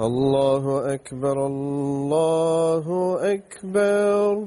الله أكبر الله أكبر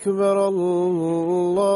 أكبر الله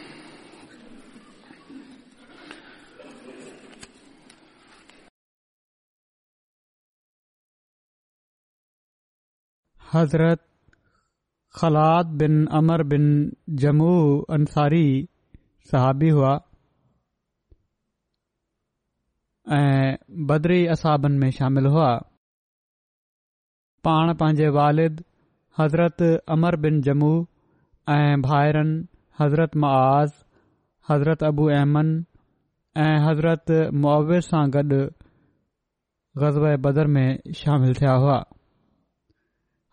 حضرت خلااد بن عمر بن جمو انصاری صحابی ہوا بدری بدر اسابن میں شامل ہوا پان پنجه والد حضرت عمر بن جمو بھائرن حضرت معاذ حضرت ابو احمن حضرت معور سان گد غزوہ بدر میں شامل تھیا ہوا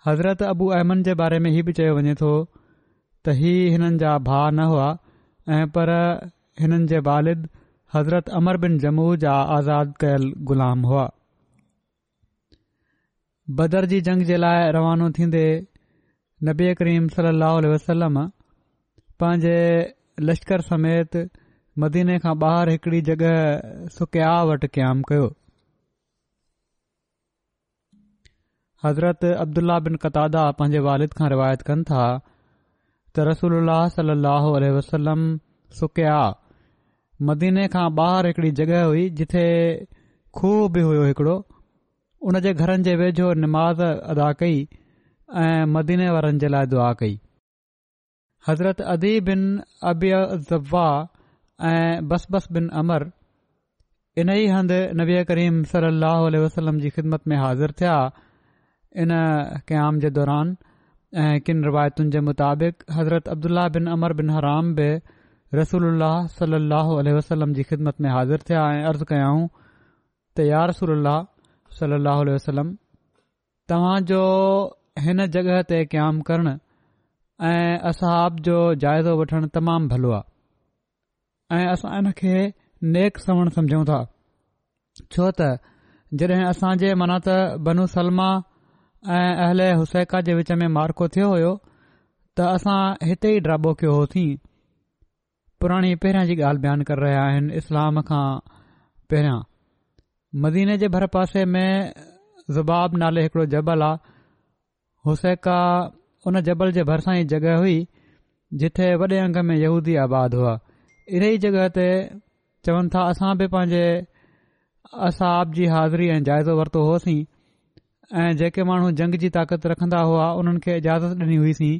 हज़रत अबू अहमन जे बारे में हीउ बि चयो वञे थो त हीउ हिननि जा भा न हुआ ऐं पर हिननि जे वालिद हज़रत अमर बिन जमू जा आज़ादु कयल ग़ुलाम हुआ बदर जी जंग जे लाइ रवानो थींदे नबी करीम सलाह वसलम पंहिंजे लश्कर समेत मदीने खां ॿाहिरि हिकड़ी जॻहि सुकिया वटि क़याम कयो हज़रत अब्दुल्ला बिन कतादा पंहिंजे वालिद खां रिवायत कनि था त रसोल्ला सलाहु वसलम सुकिया मदीने खां ॿाहिरि हिकड़ी जॻहि हुई जिथे खूह बि हुयो हिकिड़ो उन जे घरनि जे वेझो निमाज़ अदा कई ऐं मदीने वारनि जे लाइ दुआ कई हज़रत अदी बिन अब्वा ऐं बस बिन अमर इन ई हंधि नबी करीम सल अह वसलम जी ख़िदमत में हाज़िर थिया इन क़याम जे दौरान ऐं روایتن रिवायतुनि जे मुताबिक़ हज़रत بن बिन अमर बिन हराम बि रसूल صلی اللہ वसलम जी ख़िदमत में हाज़िर थिया ऐं अर्ज़ु कयाऊं त यार रसूल सल लह वसलम तव्हां जो हिन जॻहि ते क़याम करण ऐं असाब जो जाइज़ो वठणु तमामु भलो आहे ऐं असां इन खे नेक सवण समझूं था छो त जॾहिं असां जे त बनू सलमा ऐं अलाए हुसेका जे विच में मार्को थियो हो त असां हिते ई ड्राबो कयो होसीं पुराणी पहिरियां जी ॻाल्हि बयानु करे रहिया आहिनि इस्लाम खां पहिरियां मदीने जे भर पासे में ज़ुबाब नाले हिकड़ो जबल आहे हुसैका उन जबल जे भरिसां ई जॻहि हुई जिथे वॾे अंग में यहूदी आबाद हुआ इन ई जॻहि ते चवनि था असां बि पंहिंजे असाब जी हाज़िरी ऐं जाइज़ो वरितो होसीं ऐं जेके माण्हू जंग जी ताक़त रखंदा हुआ उन्हनि खे इजाज़त ॾिनी हुईसीं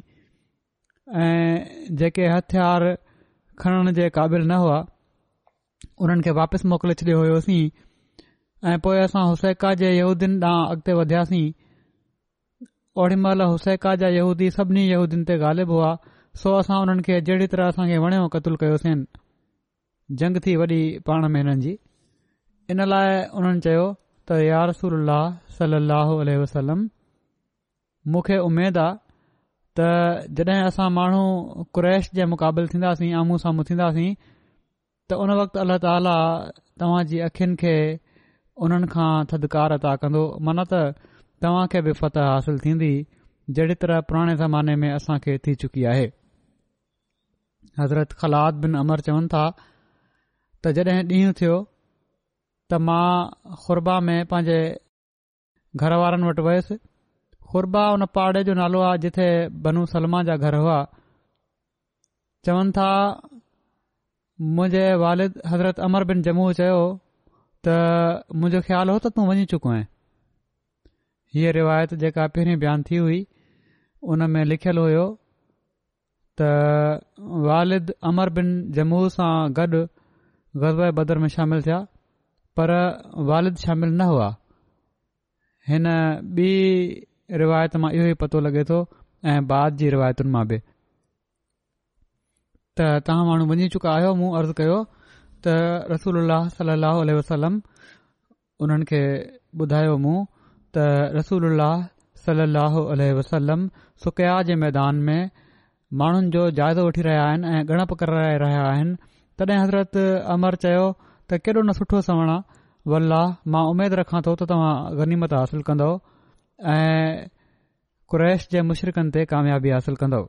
ऐं जेके हथियार खणण जे क़ाबिल न हुआ हुननि खे वापसि मोकिले छॾियो हुयोसीं ऐं असां हुसैका जे यहूदीन ॾांहुं अॻिते वधियासीं ओडी महिल हुसैका जा यहूदी सभिनी यहूदीन ते ॻाल्हिबो हुआ सो असां उन्हनि खे जहिड़ी तरह असां वणियो कतल कयोसीं जंग थी वॾी पाण में हिननि जी इन लाइ हुननि त यारसू सली अलाह वसलम मूंखे उमेद आहे त जॾहिं असां माण्हू क्रैश जे मुक़ाबिले थींदासीं आम्हूं साम्हूं थींदासीं त उन वक़्तु अलाह ताला तव्हां जी अखियुनि खे उन्हनि खां थदिकारु अता कंदो माना त तव्हां खे बि फतह हासिल थींदी जहिड़ी तरह पुराणे ज़माने में असां खे थी चुकी आहे हज़रत ख़लाद बिन अमर चवनि था त जॾहिं ॾींहुं थियो त मां खुरबा में पंहिंजे घर वारनि वटि वयुसि कुरबा हुन पहाड़े जो नालो आहे जिथे बनू सलमा जा घर हुआ चवनि था मुंहिंजे वालिद हज़रत अमर बिन जमू चयो त मुंहिंजो ख़्यालु हो त तूं वञी चुको आहीं हीअ रिवायत जेका पहिरीं बयान थी हुई उन में लिखियलु हुयो त वालिद अमर बिन जमू सां गॾु ग़ज़ब बदर में शामिलु थिया पर वालिद शामिल न हुआ हिन ॿी रिवायत मां इहो ई पतो लॻे थो ऐं बाद जी रिवायतुनि मां बि त तव्हां माण्हू वञी चुका आहियो मूं अर्ज़ु कयो त रसूल सल अल वसलम उन्हनि खे ॿुधायो मूं त रसूल सल लह वसलम सुकिया जे मैदान में माण्हुनि जो जाइज़ो वठी रहिया आहिनि ऐं गड़प कराए रहिया आहिनि तॾहिं हज़रति अमर चयो त केॾो न सुठो सवण आहे वल्ला मां उमेद रखां थो त तव्हां गनीमत हासिल कंदो ऐं कुरैश जे मुशरिक़नि ते कामयाबी हासिल कंदो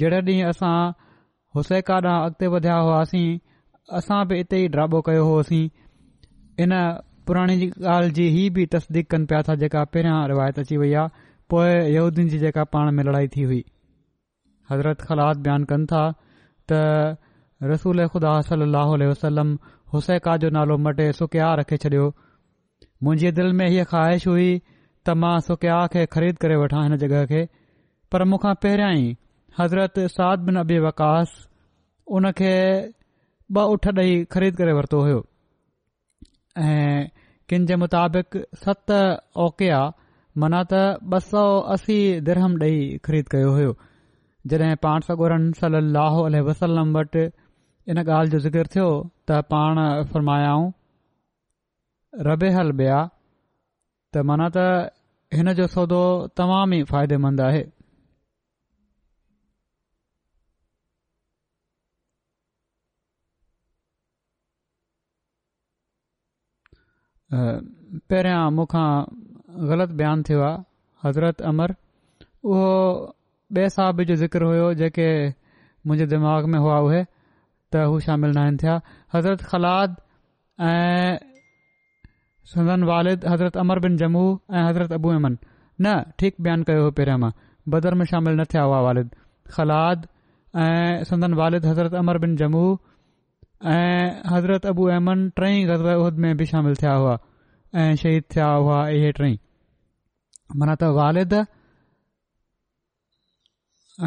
जहिड़े ॾींहुं असां हुसैका ॾांहुं अॻिते वधिया हुआसीं असां बि इते ई ड्राबो कयो होसीं इन पुराणी ॻाल्हि जी ई बि तस्दीक कनि पिया था जेका पहिरियां रिवायत अची वई आहे पोइ यूदियुनि जी जेका पाण में लड़ाई थी हुई हज़रत ख़लात बयानु कनि था त रसूल खुदा सलाह वसलम हुसैका जो नालो मटे सुकिया रखे छॾियो मुंहिंजे दिलि में हीअ ख़्वाहिश हुई त मां सुकिया खे ख़रीद करे वठां हिन जॻह खे पर मूंखां पहिरियां ई हज़रत साद बिन अबी वकास उन खे ॿ उठ ॾेई ख़रीद करे वरितो हुयो ऐं किनि जे मुताबिक़ सत ओकिया मन त ॿ सौ असी दिरहम ॾेई ख़रीद कयो हुयो जॾहिं पाण सगोरन सलाहु उलह वसलम वटि इन ॻाल्हि जो ज़िक्र थियो त पाण फरमायाऊं रबे हल बेहा त माना त हिन जो सौदो तमामु ई फ़ाइदेमंद आहे पहिरियां मूंखां ग़लति बयानु थियो आहे हज़रत अमर उहो ॿिए साहब जो ज़िक्र हुयो जेके मुंहिंजे दिमाग़ में हुआ उहे त हू शामिलु न आहिनि थिया हज़रत ख़लाद ऐं संदन वालिद हज़रत अमर बिन जमू ऐं हज़रत अबू अमन न ठीकु बयानु कयो हो पहिरियां मां बदर में शामिलु न थिया हुआ वालिद ख़लाद ऐं संदन वालिद हज़रत अमर बिन जमू ऐं हज़रत अबू अमन टई ग़ज़ उह में बि शामिल थिया हुआ ऐं शहीद थिया हुआ इहे टई माना त वालिद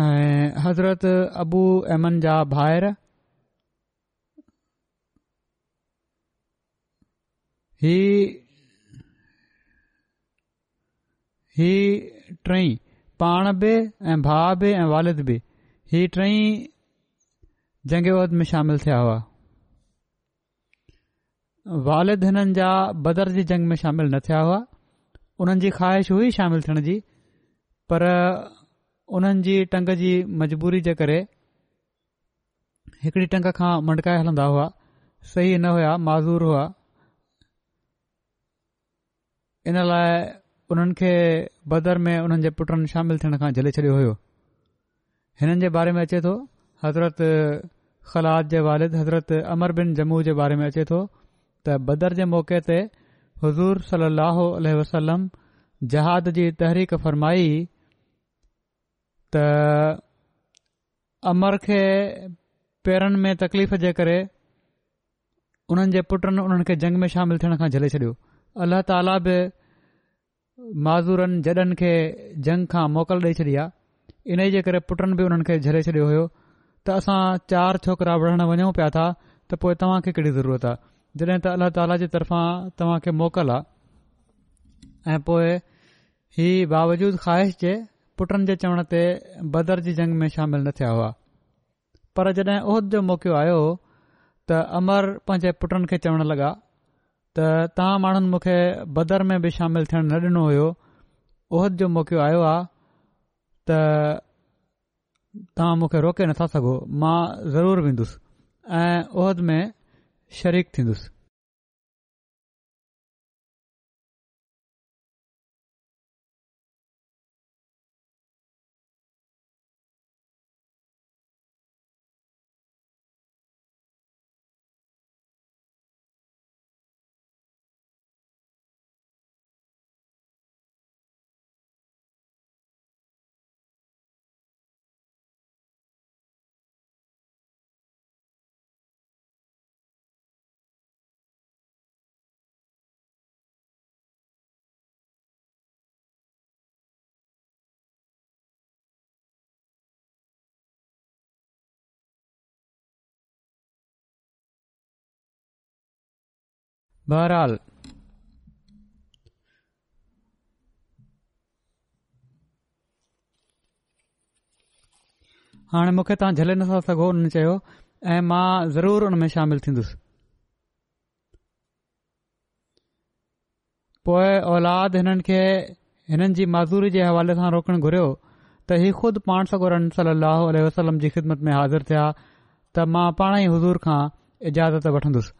ऐं हज़रत अबू जा भाइर ही ही ट पाण बि ऐं भ ऐं वालिद बि ही टई जंग वध में शामिल थिया हुआ वालिद हिननि जा बदर जी जंग में शामिल न थिया हुआ उन्हनि जी ख़्वाहिश हुई शामिल थियण जी पर उन्हनि जी टंग जी मजबूरी जे करे हिकड़ी टंग खां मटकाए हलंदा हुआ सही न हुआ माज़ूर हुआ इन लाइ उन्हनि खे बदर में उन्हनि जे पुटनि शामिलु थियण खां झले छॾियो हुयो हिननि जे बारे में अचे थो हज़रत ख़लाद जे वालिद हज़रत अमर बिन जम्मू जे बारे में अचे थो त बदर जे मौक़े ते हज़ूर सली अल वसलम जहाद जी तहरीक फ़रमाई त अमर खे पेरनि में तकलीफ़ जे करे उन्हनि जे पुटनि उन्हनि खे जंग में शामिल थियण खां झले छडि॒यो अल्लाह ताला बि माज़ूरनि जडनि खे जंग खां मोकल ॾेई छॾी आहे इन ई जे करे पुटनि बि उन्हनि खे झड़े छॾियो हुयो त असां चार छोकरा विढ़ण वञूं पिया था त पोए तव्हां खे कहिड़ी ज़रूरत आहे जॾहिं त अल्ला ताला जे तर्फ़ा तव्हां खे मोकल आहे ऐं पोए ही बावजूद ख़्वाहिश जे पुटनि जे चवण ते बदर जी जंग में शामिल न थिया हुआ पर जॾहिं उहिद जो मौकियो आयो त अमर पंहिंजे पुटनि खे लॻा त तव्हां माण्हुनि मूंखे बदर में बि शामिल थियणु न डि॒नो होयो उहद जो मौक़ो आयो आहे त तव्हां मूंखे रोके नथा सघो मां ज़रूर वेंदुसि ऐं ओहिद में शरीक थींदुसि बहरालले नथा ان हुन चयो ऐं मां ज़रूरु हुन में शामिल थींदुसि पोएं औलाद हिननि खे हिननि जी माज़ूरी जे हवाले सां रोकण घुरियो त ही खुदि पाण सगो रम सम जी ख़िदमत में हाज़िर थिया त मां पाण ई हज़ूर खां इजाज़त वठंदुसि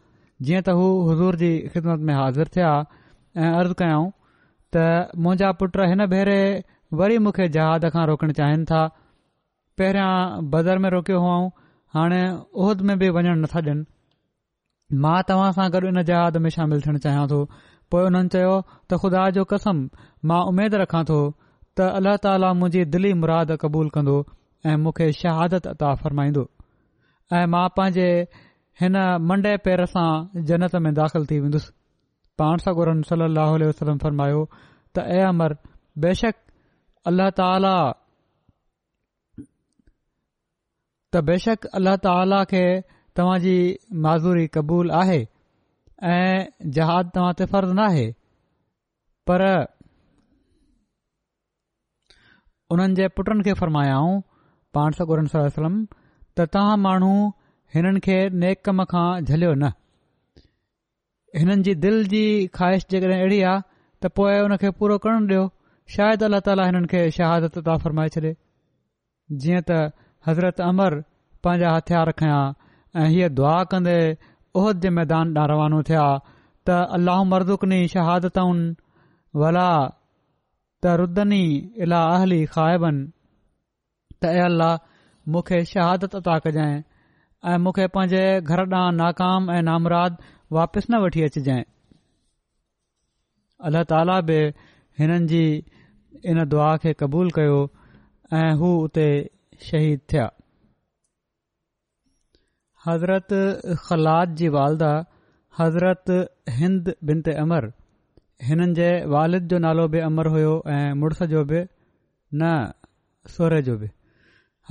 जीअं त हू हज़ूर जी ख़िदमत में हाज़िर थिया ऐं अर्ज़ु कयाऊं त मुंहिंजा पुट हिन भेरे वरी मूंखे जहाज़ खां रोकणु चाहिनि था पहिरियां बज़र में रोकियो हुअऊं हाणे उहिद में बि वञणु नथा ॾियनि मां तव्हां सां गॾु इन जहाद में शामिल थियण चाहियां थो पोइ हुननि चयो त ख़ुदा जो कसम मां उमेद रखां थो त अल्ला ताला मुंहिंजी दिली मुराद क़बूल कंदो ऐं मूंखे शहादत अता फ़रमाईंदो ऐं मां पंहिंजे हिन मंडे पेर सां जनत में दाख़िल थी वेंदुसि पाण सागरम सलाह वसलम फरमायो त ए अमर बेशक अल्ल त बेशक अल्लाह तव्हां जी माज़ूरी क़बूल आहे ऐं जहाद तव्हां ते फ़र्ज़ु नाहे पर उन्हनि जे पुटनि खे फ़रमायाऊं पाण सागोर त तव्हां माण्हू हिननि खे नेक कम खां झलियो न हिननि जी दिलि जी ख़्वाहिश जेकॾहिं अहिड़ी आहे त पोइ हुन खे पूरो करणु ॾियो शायदि अल्ला ताला हिननि खे शहादत शहादता फ़रमाए छॾे जीअं त हज़रत अमर पंहिंजा हथियार खयां ऐं हीअ दुआ कंदे उहिद जे मैदान ॾांहुं रवानो थिया त अलाह मर्दुकनी शहादताउनि वला त रुदनी इलाह अहली खाइबनि त ए अल्ल्ला मूंखे शहादत ता कजांइ ऐं मूंखे पंहिंजे घर ॾांहुं नाकाम ऐं नामराद वापसि न वठी अचजांइ अल्ल्हा ताला बि हिननि जी इन दुआ खे क़बूल कयो ऐं हू उते शहीद थिया हज़रत ख़लाद जी वालदा हज़रत हिंद बिन अमर हिननि जे वालिद जो नालो बि अमर हुयो ऐं मुड़स जो बि न सोरे जो बि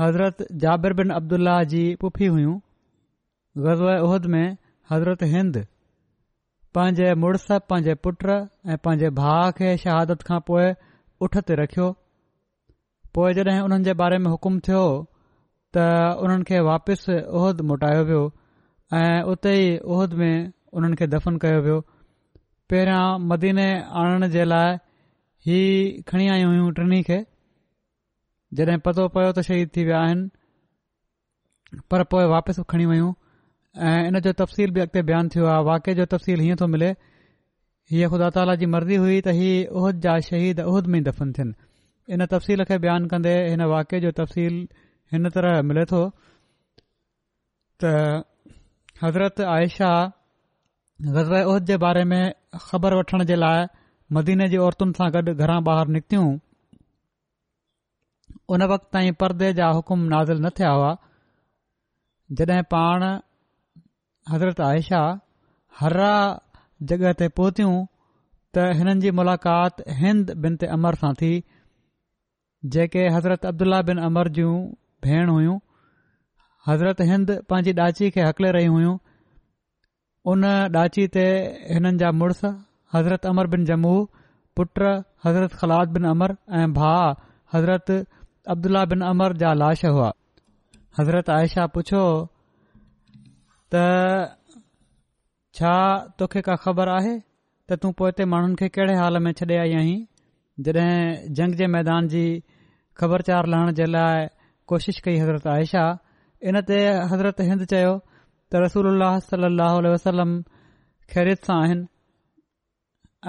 हज़रत जाबिर बिन अब्दुल्ला जी पुफी हुयूं गज़व उहिद में हज़रत हिंद पंहिंजे मुड़ुस पंहिंजे पुटु ऐं पंहिंजे भाउ खे शहादत खां पोइ उठ ते रखियो पोइ जॾहिं उन्हनि जे बारे में हुकुम थियो त उन्हनि खे वापसि उहि मोटायो वियो ऐं उते ई उहिद में उन्हनि खे दफ़न कयो वियो पहिरियां मदीने आणण जे लाइ ही खणी आयूं हुयूं टिनी खे जॾहिं पतो पियो त शहीद थी विया आहिनि पर पोइ वापसि खणी ऐं इन जो तफ़सील बि अॻिते बयानु थियो आहे वाक्य जो तफ़सील हीअं थो मिले हीअ ख़ुदा ताला जी मर्ज़ी हुई त इहा उहिद जा शहीद उहिद में दफ़न थियनि इन तफ़सील खे बयानु कंदे हिन वाके जो तफ़सील हिन तरह मिले थो त हज़रत आयशा गज़र उहिद जे बारे में ख़बर वठण जे लाइ मदीने जी औरतुनि सां गॾु घरां ॿाहिरि निकितियूं उन वक़्त ताईं परदे जा हुकुम नाज़िल न थिया हुआ जॾहिं पाण हज़रत आयशा हर्रा जॻह ते पहुतियूं त हिननि जी मुलाक़ात हिंद बिन ते अमर सां थी जेके हज़रत अब्दुल्ला बिन अमर जूं भेण हुयूं हज़रत हिंद पंहिंजी ॾाची खे हकले रहियूं हुयूं उन डाची ते हिननि जा मुड़ुस हज़रत अमर बिन जमू पुट हज़रत ख़लाद बिन अमर ऐं भाउ हज़रत अब्दुल्ला बिन अमर जा लाश हुआ हज़रत आयशा पुछियो छा तोखे का ख़बर आहे त तूं पोइ हिते माण्हुनि खे कहिड़े हाल में छॾे आई आहीं जॾहिं जंग जे मैदान जी ख़बरचार लहण जे लाइ कोशिश कई हज़रत आयशा इन ते हज़रत हिंद चयो त रसूल वसलम ख़ैरियत सां आहिनि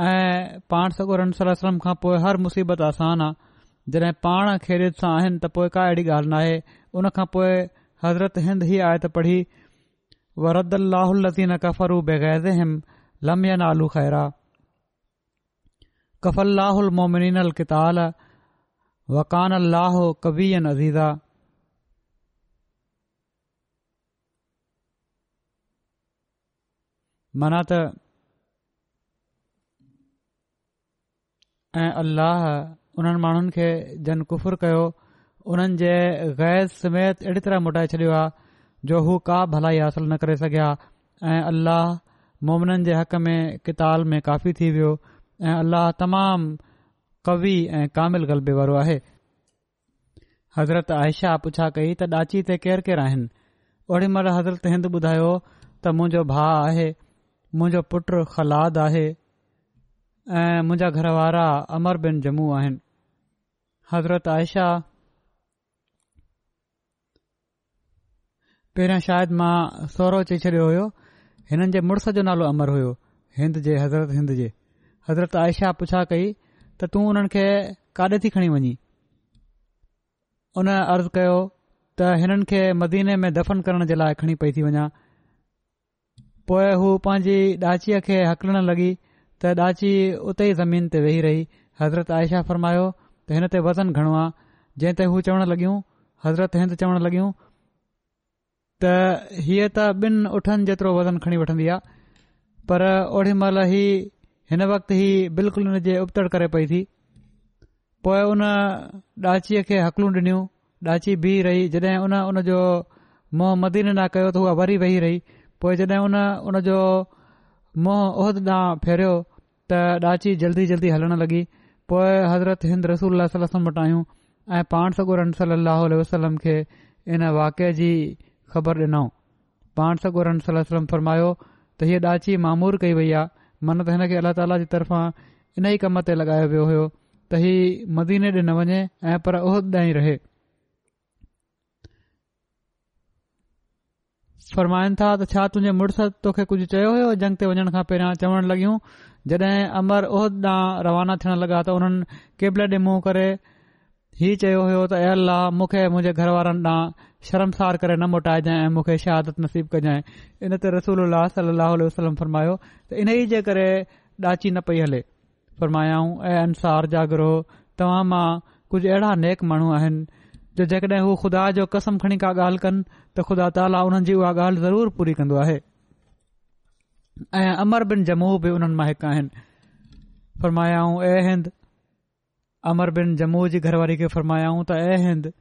ऐं पाण सगोरन वसलम खां पोइ हर मुसीबत आसान आ जॾहिं पाण ख़ैरियत सां आहिनि त पोइ का अहिड़ी ॻाल्हि न उन खां पोइ हज़रत हिंद ई आयत पढ़ी ورد اللہ الذین کفروا بغیظہم لم ينالوا خیرا کف اللہ المؤمنین القتال وکان اللہ قوی عزیزا منا اے اللہ ان مانن کے جن کفر کیو انن جے غیظ سمیت اڑی طرح مٹائے چڈیو जो हू का भलाई हासिल न करे सघिया ऐं अल्लाह मोमिननि जे हक़ में किताल में काफ़ी थी वियो ऐं अल्लाह तमामु कवि ऐं कामिल ग़लबे वारो आहे हज़रत आयशा पुछा कई त ॾाची ते केरु केरु आहिनि ओॾी महिल हज़रत हिंद ॿुधायो त मुंहिंजो भाउ आहे मुंहिंजो पुटु ख़लाद आहे ऐं मुंहिंजा घर वारा अमर बिन जम्मू आहिनि हज़रत आयशा पहिरियां शायदि मां सहुरो चई छडि॒यो हुयो हिननि जे मुड़ुस जो नालो अमर हुयो हिंद जे हज़रत हिंद जे हज़रत आयशा पुछा कई त तू हुननि खे काॾे थी खणी वञीं उन अर्ज़ कयो त हिननि खे मदीने में दफ़न करण जे लाइ खणी पई थी वञा पोए हू पंहिंजी ॾाचीअ खे हकलण लॻी त ॾाची उते ई ज़मीन ते वेही रही हज़रत आयशा फरमायो त हिन ते वज़न घणो आहे जंहिं ते हू चवणु लॻियूं हज़रत हिंद चवणु लॻियूं त हीअ त ॿिनि उठनि जेतिरो वज़न खणी वठंदी आहे पर ओड़ी महिल ई हिन वक़्तु ई बिल्कुलु हिन जे उपतड़ करे पई थी पोइ उन ॾाचीअ खे हकलूं ॾिनियूं ॾाची बीह रही जॾहिं उन उनजो मोह मदीन न कयो त उहा वरी वेही रही पोइ जॾहिं उन उन जो मोह ओहद ॾांहुं फेरियो त ॾाची जल्दी जल्दी हलणु लॻी पोइ हज़रत हिंद रसूल वटां आहियूं ऐं पाण सगोरम सल वसलम खे हिन वाके जी ख़बर ॾिनऊं पाण सगुर सलाद सलम फरमायो त हीअ ॾाची मामूर कई वई आहे मन त हिन खे अल्ला ताला जी तरफ़ा इन ई कम ते लगायो वियो हो त हीउ मदीने ॾिन वञे ऐं पर उह ॾां ई रहे फ़रमाइन था त छा तुंहिंजे मुड़ुस तोखे कुझु चयो हो जंग ते वञण खां पहिरां चवणु लॻियूं जॾहिं अमर ओह ॾांहुं रवाना थियण लॻा त उन्हनि केबल ॾे मुंहं करे हीउ चयो हो त अल्लाह मूंखे मुंहिंजे घर वारनि ॾांहुं शर्मसार करे न मोटाइजाइ ऐं मूंखे शहादत नसीब कजांइ इन ते रसूल वसलम फरमायो त इन ई जे करे ॾाची न पई हले फरमायाऊं ऐं अंसार जागरो तव्हां मां कुझु अहिड़ा नेक माण्हू आहिनि जो जेकॾहिं हू ख़ुदा जो कसम खणी का ॻाल्हि कनि त ख़ुदा ताला उन्हनि जी उहा ॻाल्हि ज़रूर पूरी कंदो आहे ऐं अमर बिन जमू बि उन्हनि मां हिकु आहिनि फरमायाऊं ऐं हिंद अमर बिन जमू जी घरवारी खे फरमायाऊं हिंद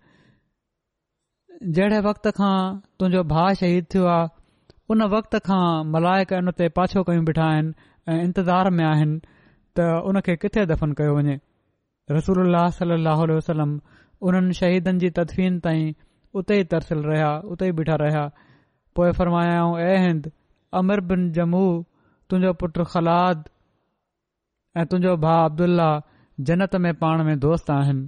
जहिड़े वक़्त खां तुंहिंजो भाउ शहीद थियो आहे उन वक़्त खां मलाइक इन ते पाछो कयूं बीठा आहिनि ऐ इंतज़ार में आहिनि त उन खे किथे दफ़न कयो वञे रसूल सलाहु वसलम उन्हनि शहीदनि जी तदफ़ीन ताईं उते ई तरसल रहिया उते ई बीठा रहिया पोइ फरमायाऊं ऐं हिंद अमर बिन जमू तुंहिंजो पुटु ख़लाद ऐं तुंहिंजो भाउ अब्दुल्ला जनत में पाण में दोस्त आहिनि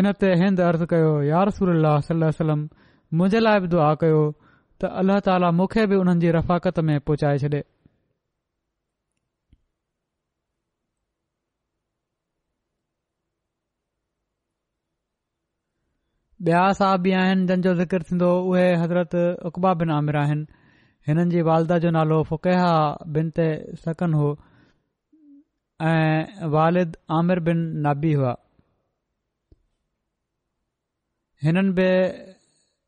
इन ते हिंद अर्ज़ कयो यारूलमे लाइ बि दुआ कयो त अल्लाह ताली मुखे बि उन्हनि जी रफ़ाकत में पहुचाए छॾे ॿिया साहब बि आहिनि जंहिंजो ज़िक्र थींदो उहे हज़रत उकबा बिन आमिर आहिनि हिननि जी वालदा जो नालो फुकेहा बिन ते सकन हो ऐं वालिद आमिर बिन नाबी हुआ हिननि बि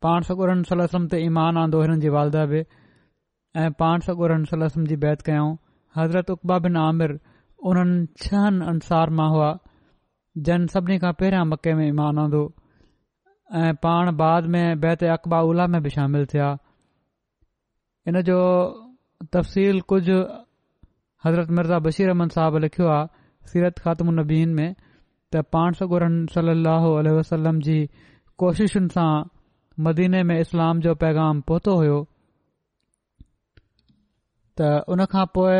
पान सॻोन सलम ते ईमान आंदो हिननि जी वालदा बि ऐं पाण सगुरन सलम जी बैत कयाऊं हज़रत उबा बिन आमिर उन्हनि छहनि अंसार मां हुआ जन सभिनी खां पहिरियां मके में ईमान आंदो ऐं पाण बाद में बैत अक़बा उल्हा में बि शामिल थिया हिन जो तफ़सील कुझ हज़रत मिर्ज़ा बशीरमन साहब लिखियो आहे सीरत ख़ात्म में त पाण सॻोरन सलाहु वसलम जी कोशिशुनि सां मदीने में इस्लाम जो पैगाम पहुतो हुयो त उन खां पोइ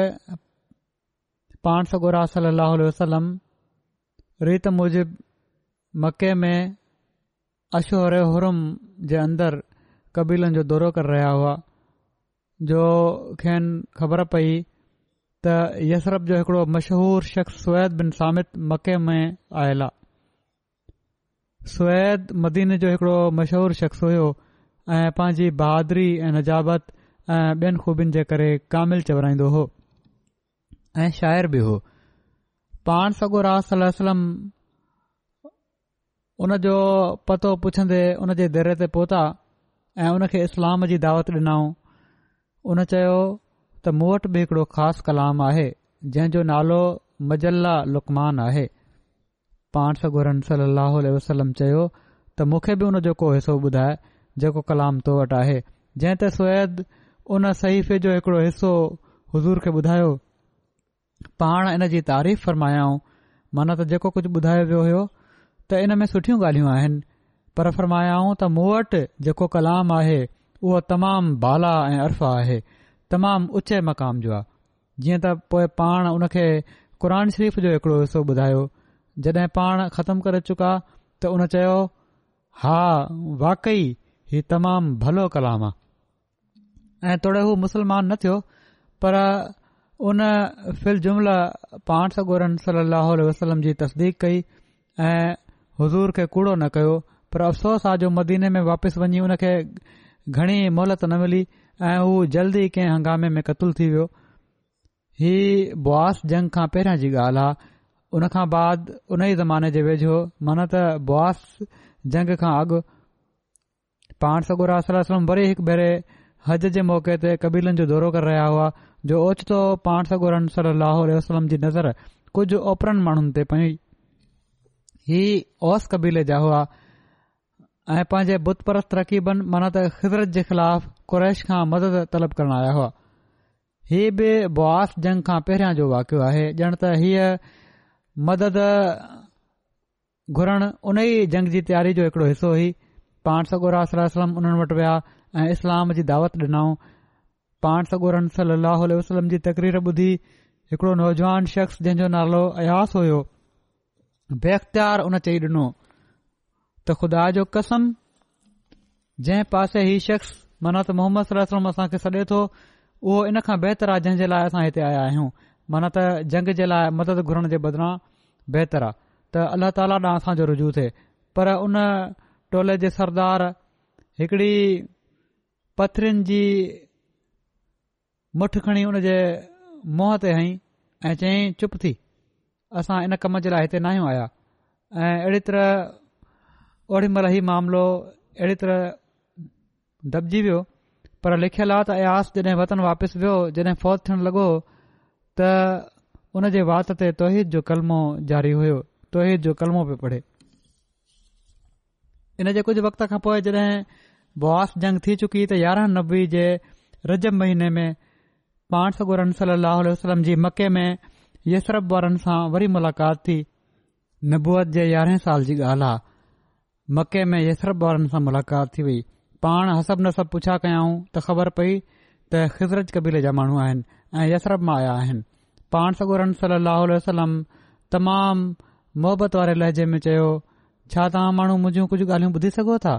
पाण सगुरा اللہ علیہ वसलम ریت मूजिब मके में اشور हुरम जे अंदरि कबीलनि जो दौरो करे रहिया हुआ जो खेनि ख़बर पई त यशरप जो हिकड़ो मशहूरु शख़्स सुवैत बिन सामित मके में आयल आहे सुवैद मदीन जो हिकिड़ो मशहूर शख़्स हुयो ऐं पंहिंजी बहादुरी ऐं नजाबत ऐं ॿियनि खूबियुनि जे करे कामिल चवराईंदो हो ऐं शाइरु बि हो पाण सगो रासलम उन जो पतो पुछंदे उन जे दर ते पहुता ऐं उन खे इस्लाम जी दावत ॾिनऊं उन चयो त मूं वटि बि हिकड़ो ख़ासि कलाम आहे जंहिं जो नालो मजल्ला लुकमान आहे पाण सगोरन सली वसलम चयो त मूंखे बि उन जेको हिसो ॿुधाए जेको कलाम तो वटि आहे जंहिं ते उन सहीफ़े जो हिकिड़ो हिसो हज़ूर खे ॿुधायो पाण इन जी तारीफ़ फ़र्मायाऊं माना त जेको कुझु ॿुधायो वियो हो त इन में सुठियूं ॻाल्हियूं आहिनि पर फ़र्मायाऊं त मूं वटि जेको कलाम आहे उहो तमामु बाला ऐं अर्फ़ आहे तमामु ऊचे मक़ाम जो आहे जीअं त पोइ पाण उन खे क़ुर शरीफ़ जो हिकिड़ो हिसो ॿुधायो जॾहिं पाण ख़तमु करे चुका त उन चयो हा वाकई ही तमामु भलो कलाम आहे ऐं थोरो हू मुस्लमान न थियो पर उन फिल जुमिल पाण सां ॻोरनि सली जी तसदीक कई ऐं हुज़ूर खे कूड़ो न कयो पर अफ़सोस आहे जो मदीने में वापसि वञी हुन खे घणी मोहलत न मिली ऐं हू जल्दी कंहिं हंगामे में क़तूल थी वियो ही बुआस जंग खां पहिरियां जी ॻाल्हि आहे हुन खां बाद हुन ई ज़माने जे वेझो हो मनत बोस जंग खां अॻु पान सगो वरी हिकु भेरे हज जे मौके ते कबीले जो दौरो करे रहिया हुआ जो ओचितो पान सगोम जी नज़र कुझ ओपरनि माण्हुनि ते पई हीअ ओस कबीले जा हुआ ऐ पंहिंजे बुत परस्त तरक़ीबनि मनत ख़ुजरत जे ख़िलाफ़ कुरैश खां मदद तलब करणु आया हुआ ही बि बुआस जंग खां पहिरियां जो वाकियो आहे ॼण त हीअ मदद घुरण उन ई जंग जी तयारी जो हिकड़ो हिसो हुई पाण सगोर सलम उन्हनि वटि विया ऐं इस्लाम जी दावत ॾिनऊं पाण वसलम जी तकरीर ॿुधी हिकड़ो नौजवान शख़्स जंहिंजो नालो अयास हुयो बेख़्तियार उन हुन चई डि॒नो त खुदा जो कसम जंहिं पासे ही शख्स मना त मोहम्मद सलम्म असां खे सडे थो उहो इन खां बहितर आहे जंहिं जे लाइ असां हिते आया आहियूं माना त जंग जे लाइ मदद घुरण जे बदिरां बहितर आहे त अल्लाह ताला ॾांहुं असांजो रुज थिए पर उन टोले जे सरदार हिकड़ी पथरियुनि जी मुठ खणी उन जे मुंहं ते हई ऐं चयाईं चुप थी असां इन कम जे लाइ हिते ना आहियूं आया ऐं अहिड़ी तरह ओड़ी महिल ई मामिलो अहिड़ी तरह दबजी वियो पर लिखियल आहे त आयास जॾहिं वतन वापसि वियो जॾहिं फौज लॻो त उन जे वात ते तोहिद जो कलमो जारी हुयो तोहिद जो कलमो पियो पढ़े इन जे कुझु वक़्त खां पोइ जॾहिं बुआस जंग थी चुकी त यारहं नबे जे रजब महीने में पाण सगुरम वसलम जी मके में यसरफ ॿारनि सां वरी मुलाक़ात थी नबूअत जे यारहें साल जी ॻाल्हि आहे मके में यसरफ ॿारनि सां मुलाक़ात थी वई पाण हसब नसु पुछा कयऊं त ख़बर पई त ख़िज़रत कबीले जा माण्हू आहिनि ऐं यसरप मां आया आहिनि पाण सगोरन सलाह उल वसलम तमाम मोहबत वारे लहजे में चयो छा तव्हां माण्हू मुंहिंजियूं कुझु ॻाल्हियूं ॿुधी सघो था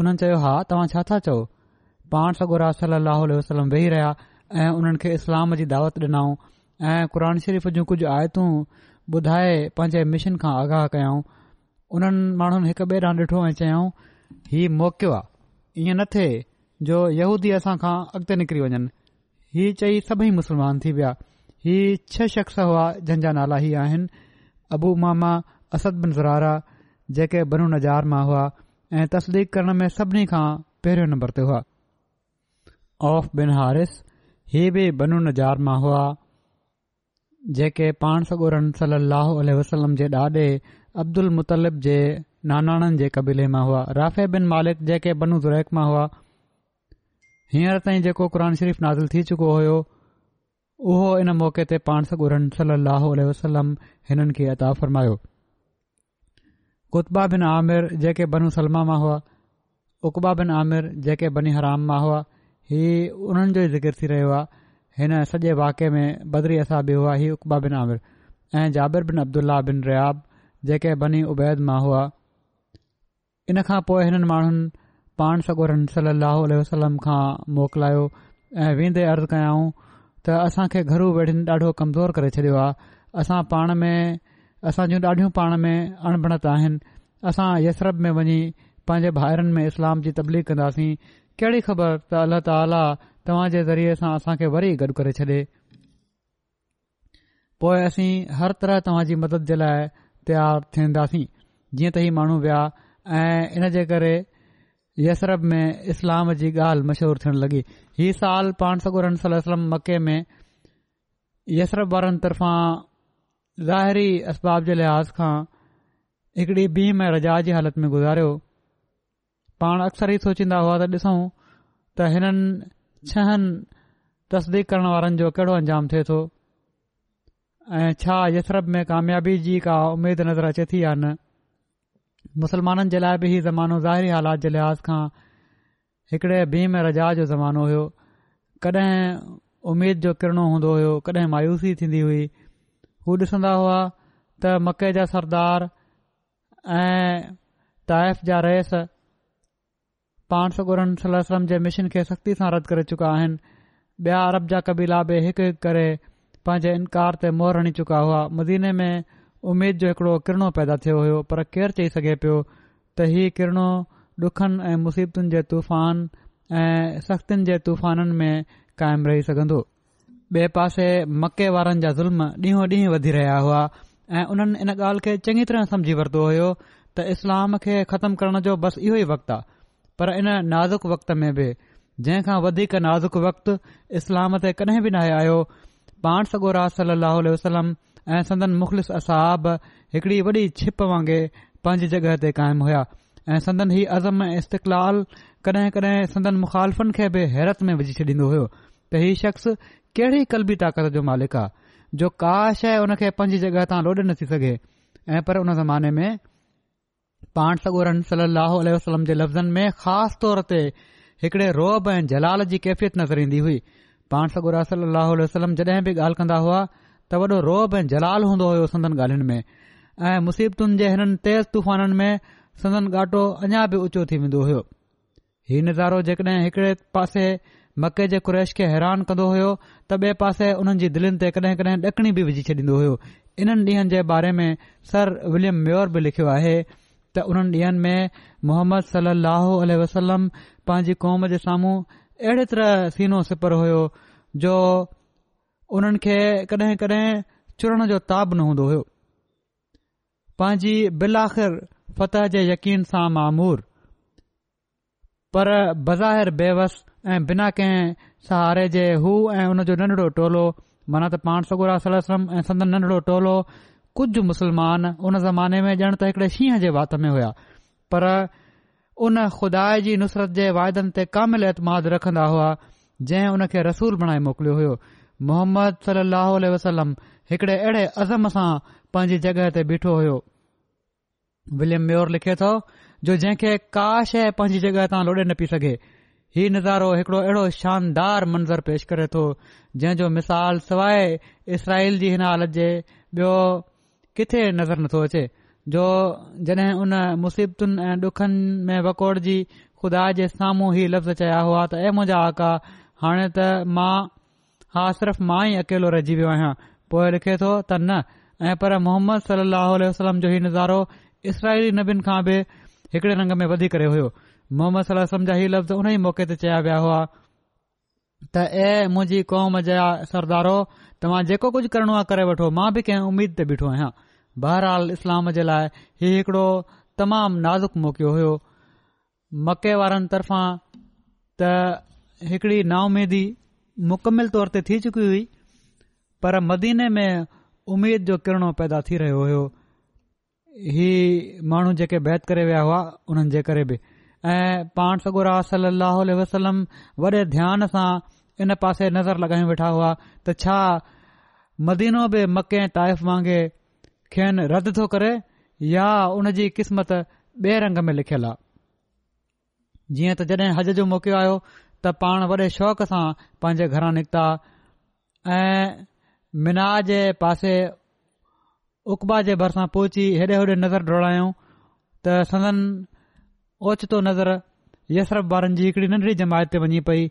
उन्हनि चयो हा तव्हां छा था चओ पाण सगोरा सल वसलम वेही रहिया ऐं उन्हनि खे इस्लाम जी दावत ॾिनऊं ऐं क़ुर शरीफ़ जूं कुझु आयतूं ॿुधाए पंहिंजे मिशन खां आगाह कयाऊं उन्हनि माण्हुनि हिकु ॿिए ॾांहुं ॾिठो ऐं चयऊं ही मौकियो आहे न थे जो यहूदी असां खां अॻिते निकिरी वञनि हीअ चई सभई मुस्लमान थी विया हीअ छह शख़्स हुआ जंहिंजा नाला ही आहिनि अबूमामा अस बिन ज़रारा जेके बनू नजार मां हुआ ऐं तसलीक़ु करण में सभिनी खां पहिरियों नंबर ते हुआ औफ बिन हारिस हीअ बि बनू नजार मां हुआ जेके पाण सगोर सलाहु वसलम जे ॾाॾे अब्दुल मुतलिब जे नानाणनि जे कबीले मां हुआ राफ़े बिन मालिक जेके बन ज़ुरैक मां हुआ हींअर ताईं जेको क़ुर शरीफ़ नाज़िल थी चुको हुयो उहो इन मौक़े ते पाण सगोरन सली अलसलम हिननि खे अता फ़रमायो कुतबा बिन आमिर जेके बन सलमा मां हुआ उकबा बिन आमिर जेके बनी हराम मां हुआ हीउ उन्हनि जो ई ज़िकिर थी रहियो आहे हिन सॼे वाके में बदरी असा बि हुआ हीअ उबा बिन आमिर ऐं जाबिरु बिन अब्दुला बिन रियाब जेके बनी उबैद मां हुआ इन खां पोइ हिननि माण्हुनि पाण सगोरनि सली वसलम खां मोकिलायो ऐं वेंदे अर्ज़ु कयाऊं त असां खे वेठे ॾाढो कमज़ोर करे छॾियो आहे असां पाण में असां जूं ॾाढियूं पाण में अणबणत आहिनि असां यसरब में वञी पंहिंजे भाइरनि में इस्लाम जी तबलीग कंदासीं कहिड़ी ख़बर त अलाह ताला तव्हां जे ज़रिये सां वरी गॾु करे छॾे पोइ असीं हर तरह तव्हां मदद जे लाइ तयारु थींदासीं जीअं त ही माण्हू विया ऐं इन जे करे यसरप में इस्लाम जी ॻाल्हि मशहूरु थियण लॻी हीअ साल पाण सगुर वलम मके में यसरप वारनि तर्फ़ां ज़ाहिरी असबाब जे लिहाज़ खां हिकड़ी बीम ऐं रजा जी हालति में गुज़ारियो पाण अक्सर ई सोचींदा हुआ त ॾिसूं त हिननि छहनि तस्दीक करण वारनि जो कहिड़ो अंजाम थिए थो ऐं छा यसरप में कामयाबी जी का उमेद नज़र अचे थी या न मुसलमाननि जे लाइ बि इहो ज़मानो ज़ाहिरी हालात जे लिहाज़ खां हिकिड़े भीम रजा जो ज़मानो हुयो कॾहिं उमेद जो किरणो हूंदो हुयो कॾहिं मायूसी थींदी हुई हू ॾिसन्दा हुआ त मके जा सरदार ऐं ताइफ़ जा रेस पाण सोरन सलम जे मिशन खे सख़्ती सां रद्द करे चुका आहिनि ॿिया अरब जा कबीला बि हिकु हिकु करे पंहिंजे इनकार ते मोहर हणी चुका हुआ मदीने में उमेद जो हिकड़ो किरणो पैदा थियो हो पर केर चई सघे पियो त हीउ किरणो डुखनि ऐं मुसीबतुनि जे तूफ़ान ऐं सख़्तीनि जे तूफ़ाननि में कायम रही सघंदो ॿिए पासे मके वारनि जा ज़ुल्म ॾींहों ॾींहुं वधी रहिया हुआ ऐं उन्हनि इन ॻाल्हि खे चङी तरह समझी वरितो हो त इस्लाम खे ख़तम करण जो बस इयो वक़्तु आहे पर इन नाज़ुक वक़्त में बि जंहिं खां वधीक नाज़ुक वक़्तु इस्लाम ते कॾहिं बि न आयो पाण सगो वसलम ऐं सदन मुख़लिस असहाब हिकड़ी वॾी छिप वांगुरु पंज जॻह ते क़ाइमु हुआ ऐं संदन ही अज़म ऐं इस्तक़लाल कडहिं कडहिं संदन मुखालफ़ुनि खे बि हैरत में विझी छॾींदो हो त ही शख़्स केड़ी कलबी ताक़त जो मालिक आहे जो का शइ उन खे पंज जॻह तां लोॾे नथी सघे ऐं पर उन ज़माने में पाण सगोरन सल अहो आलसम जे लफ़्ज़नि में ख़ासि तौर ते हिकड़े रौब ऐं जलाल जी कैफ़ियत नज़र ईंदी हुई पाण सगोरा सल अल वसलम जडहिं बि ॻाल्हि कन्दा्न्न्न्दा हुआ त वॾो रोहब ऐं जलाल हूंदो हुयो संदन ॻाढहनि में ऐं मुसीबतुनि जे हिननि तेज़ तूफ़ाननि में संदन ॻाटो अञा बि ऊचो थी वेंदो हुयो ही नज़ारो जेकॾहिं हिकड़े पासे मके जे कुरेश खे हैरान कंदो होयो त ॿिए पासे हुननि जी दिलनि ते कॾहिं कॾहिं ॾकणी बि विझी छॾींदो हो इन्हनि ॾींहनि जे बारे में सर विलियम म्यूर बि लिखियो आहे त उन्हनि डीं॒हनि में मोहम्मद सली अल वसलम पंहिंजी कौम जे साम्हूं अहिड़े तरह सीनो सिपर हुयो जो उन्हनि खे कॾहिं कॾहिं चुरण जो ताब न हूंदो हुयो पंहिंजी बिलाख़िर फतह जे यकीन सां मामूर पर बज़ाहिर बेवस ऐं बिना कंहिं सहारे जे हू ऐं उन जो नंढड़ो टोलो माना त पाण सगुरा सलसम ऐं संदन नंढड़ो टोलो कुझु मुसलमान उन ज़माने में ॼण त हिकड़े शींहं जे वात में हुया पर उन खुदा जी नुसरत जे वाइदनि ते कामिल रखंदा हुआ जंहिं उन खे रसूल बणाए मोकिलियो हुयो मोहम्मद सलाह वसलम हिकड़े अहिड़े अज़म सां पांजी जगह ते बीठो हो विलियम म्योर लिखे थो जो जंहिंखे का शइ पांजी जॻहि तां लोड़े न पई सघे हीउ नज़ारो हिकड़ो अहिड़ो शानदार मंज़र पेश करे थो जंहिं जो मिसाल सवाइ इसराईल जी हिन हालत जे बियो किथे नज़र नथो अचे जो जड॒हिं उन मुसीबतुनि ऐं डुखनि में वकोड़ जी खुदा जे साम्हूं ही लफ़्ज़ चया हुआ त ऐ मुंहिंजा आका आहे हाणे त मां हा सिर्फ़ मां ई अकेलो रहिजी वियो आहियां पोए लिखे थो त न ऐं पर मोहम्मद सलाहु वसलम जो हीउ नज़ारो इसराईली नबीनि खां बि हिकड़े रंग में वधी करे होयो मोहम्मद सलम जा हीउ लफ़्ज़ उन ई मौके ते चया विया हुआ त ऐ मुंहिंजी कौम जा सरदारो तव्हां जेको कुझ करणो आहे करे वठो मां बि कंहिं उमीद ते बीठो आहियां बहरहाल इस्लाम जे लाइ हीउ हिकड़ो तमामु नाज़ुक मौक़ियो हो मके वारनि त हिकड़ी नाउमेदी मुकमिल तौर ते थी चुकी हुई पर मदीने में उमेद जो किरणो पैदा थी रहियो हुयो ही माण्हू जेके बैत करे विया हुआ उन्हनि जे करे बि ऐं पाण सगोरम वॾे ध्यान सां इन पासे नज़र लॻायूं वेठा हुआ त छा मदीनो बि मके ताइफ़ वांगे खेनि रद्द थो करे या उन जी क़िस्मत बे रंग में लिखियलु आहे जीअं त जडे॒ हज जो मौकियो आयो त पाण वॾे शौक़ सां पंहिंजे घरां निकिता ऐं मीनार जे पासे उकबा जे भरिसां पहुची हेॾे होॾे नज़र डोड़ायूं त सदन ओचितो नज़र यसरफ वारनि जी हिकड़ी नंढड़ी जमायत ते वञे पई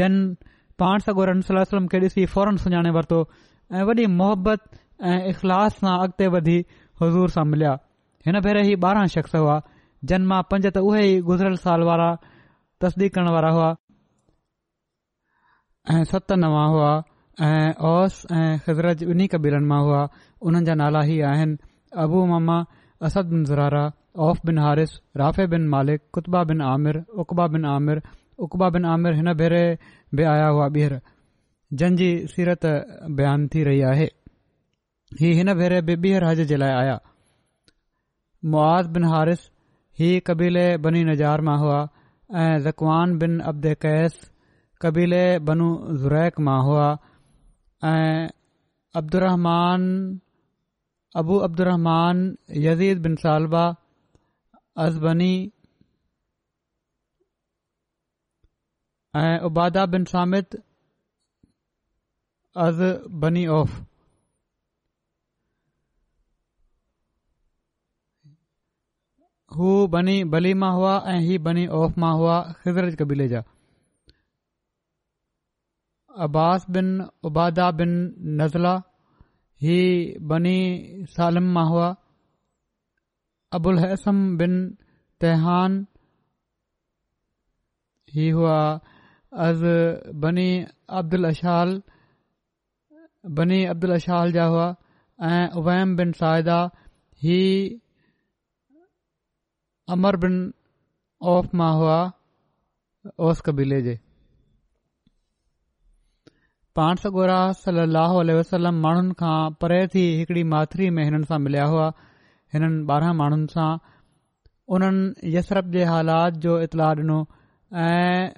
जन पाण सगो रु सलाहु ॾिसी फौरन सुञाणे वरितो ऐं वॾी मोहबत ऐं इख़लाफ़ सां अॻिते वधी हज़ूर सां मिलिया हिन भेरे ई ॿारहं शख़्स हुआ जन मां पंज त उहे ई गुज़िरियल साल वारा तस्दीक करण वारा हुआ ست نواں اوس خضرت بینی قبیلن میں ہوا انا نالا ہی آب اما اسد بن زرارا اوف بن حارس رافع بن مالک کتبہ بن عامر عقبہ بن عامر عقبہ بن عمر ہم بےرے بھی آیا ہوا بیر جن کی سیرت بیان کی رہی ہے ہي ان بیرے بے بہر حاج جي آيا معز بن ہارس ہی قبیلے بنى نجار ميں ہوا زقوان بن ابد قيس क़बीले बनू ज़रैक मां हुआ ऐं عبد अबू ابو عبد बिन सालवाबा بن बनी ऐं उबादा बिन सामित अज़ बनी औफ़ हू बनी बली मां हुआ ऐं ही बनी ओफ़ मां हुआ ख़िज़र कबीले जा अब्बास बिन उबादा बिन नज़ला ही बनी सालिम मां हुआ अबुल असम बिन तेहान हुआ बनील बनी अब्दुल अशाल जा हुआ ऐं उबैम बिन साहिदा अमर बिन औफ़ मां हुआ ओस कबीले जे पाण सॻोरा सल वसलम माण्हुनि खां परे थी हिकड़ी माथिरी में हिननि सां मिलिया हुआ हिननि ॿारहं माण्हुनि सां उन्हनि यसरप जे हालात जो इतलाह ॾिनो ऐं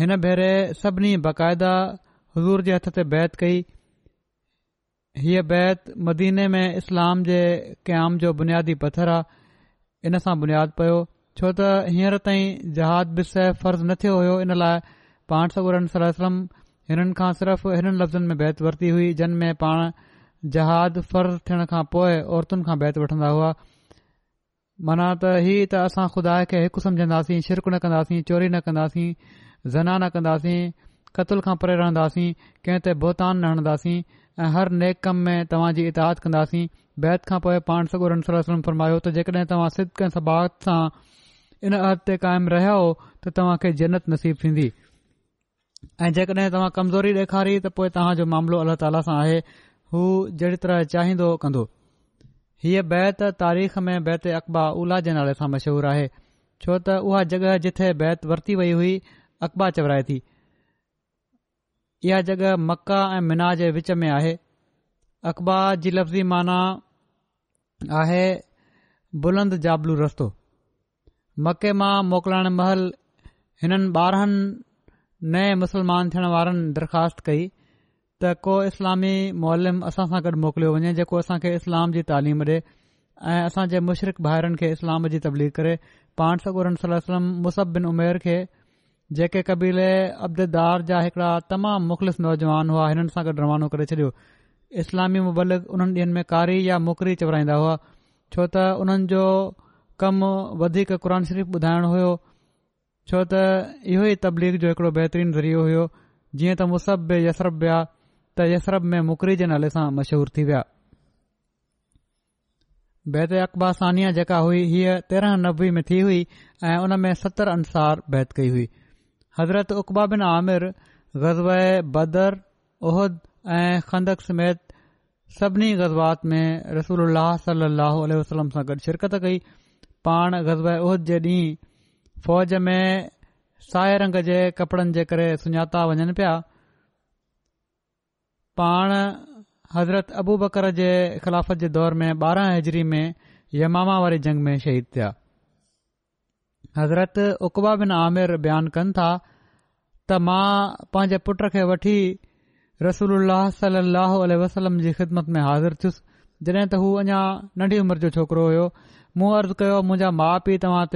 हिन भेरे सभिनी बाक़ायदा हज़ूर जे हथ ते बैत कई हीअ बैत मदीने में इस्लाम जे क़याम जो बुनियादी पथर आहे इन सां बुनियादु पयो छो त हींअर ताईं जहाज बिसह फर्ज़ न थियो हो इन लाइ पाण सगोर वसलम हिननि खां सिर्फ़ हिननि लफ़्ज़नि में बैत वरती हुई जिन में पाण जहाद फर्ज़ थियण खां पोइ औरतुनि खां बैत वठन्दा हुआ मना त ही त असां खुदा खे हिकु सम्झंदासीं शिरक न कंदासीं चोरी न कंदासीं ज़ना न कंदासीं क़तल खां परे रहंदासीं कंहिं ते बोतान न हणंदासीं ऐं हर नेक कम में तव्हांजी इताद कंदासीं बैत खां पोएं पाण सगोर सलो फरमायो त जेकॾहिं तव्हां सिदके सबागत सां इन अहद ते क़ाइम रहिया हो त तव्हां खे जन्नत नसीब थींदी ऐं जेकॾहिं तव्हां कमज़ोरी ॾेखारी त पोइ तव्हांजो मामिलो अल्ला ताला सां आहे हू जहिड़ी तरह चाहींदो कंदो हीअ बैत तारीख़ में बैत अकबा उल्हा जे नाले सां मशहूरु आहे छो त उहा जॻहि जिथे बैत वरती वई हुई अकबा चवराए थी इहा जॻह मका ऐं मीना जे विच में आहे अकबा जी लफ़्ज़ी माना आहे बुलंद जाबलू रस्तो मके मां मोकिलण महल हिननि ॿारहनि नए मुसलमान थियण वारनि दरख़्वास्त कई त को इस्लामी मोल्म असां सां गॾु मोकिलियो वञे जेको असां खे इस्लाम जी तालीम ॾे ऐं असां जे मुशरिक़ाइरनि खे इस्लाम जी तबलीग करे पाण सखुर सलम मुसब बिन उमेर खे जेके कबीले अब्दार जा हिकड़ा तमामु मुख़लिस नौजवान हुआ हिननि सां गॾु रवानो करे छॾियो इस्लामी मुबलिक उन्हनि ॾींहनि में कारी या मुकरी चवराईंदा हुआ छो त उन्हनि जो कम वधीक क़ुर शरीफ़ ॿुधाइणो होयो छो त इहो ई तबलीग जो हिकड़ो बहितरीन ज़रियो हुयो जीअं त मुसब मुसहब यसरप विया त यसरब में मुकरी जे नाले सां मशहूर थी विया बैत अकबा सानिया जेका हुई हीअ तेरहं नबे में थी हुई ऐं उन में सतरि अंसार बैत कई हुई हज़रत उकबा बिन आमिर ग़ज़ब बदर उहद ऐं खंदक समेत सभिनी ग़ज़बात में रसूल उल्ह वसलम सां गॾु शिरकत कई पाण उहद जे ॾींहुं फौज में साहे रंग जे कपड़नि जे करे सुञाता वञनि पिया पाण हज़रत अबू बकर जे ख़िलाफ़त जे दौर में ॿारहं हजरी में यमामा वारी जंग में शहीद थिया हज़रत उकबाबिन आमिर बयानु कनि था त मां पंहिंजे पुट खे वठी रसूल उल्ह वसलम जी ख़िदमत में हाज़िर थियुसि जॾहिं त हू अञा नंढी उमिरि जो छोकिरो हुयो मूं अर्ज़ु कयो मुंहिंजा माउ पीउ तव्हां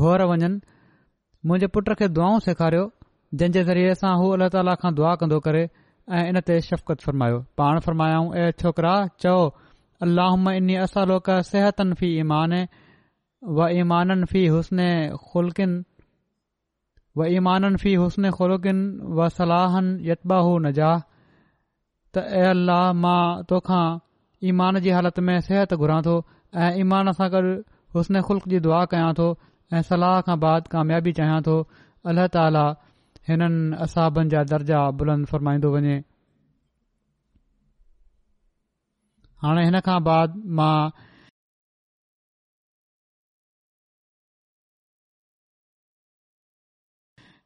घोर वञनि मुंहिंजे पुट खे दुआऊं सेखारियो जंहिं जे ज़रिये असां हू अल्ला ताला खां दुआ कंदो करे ऐं इन ते शफ़क़त फ़र्मायो पाण फ़र्मायाऊं ऐ छोकरा चओ अल्लाह इन असलो सिहतन फी ईमान ईमाननि फी हुस्न खुलकिन व सलाहन यबाह न जा त ऐह मां तोखा ईमान जी हालत में सिहत घुरा थो ऐं ईमान सां गॾु हुस्न ख़ुल्क जी दुआ कयां थो ऐं सलाह खां बाद कामयाबी चाहियां थो अल्ला ताला हिननि असाबनि जा दर्जा बुलंद फ़रमाईंदो वञे हाणे हिन खां बाद मां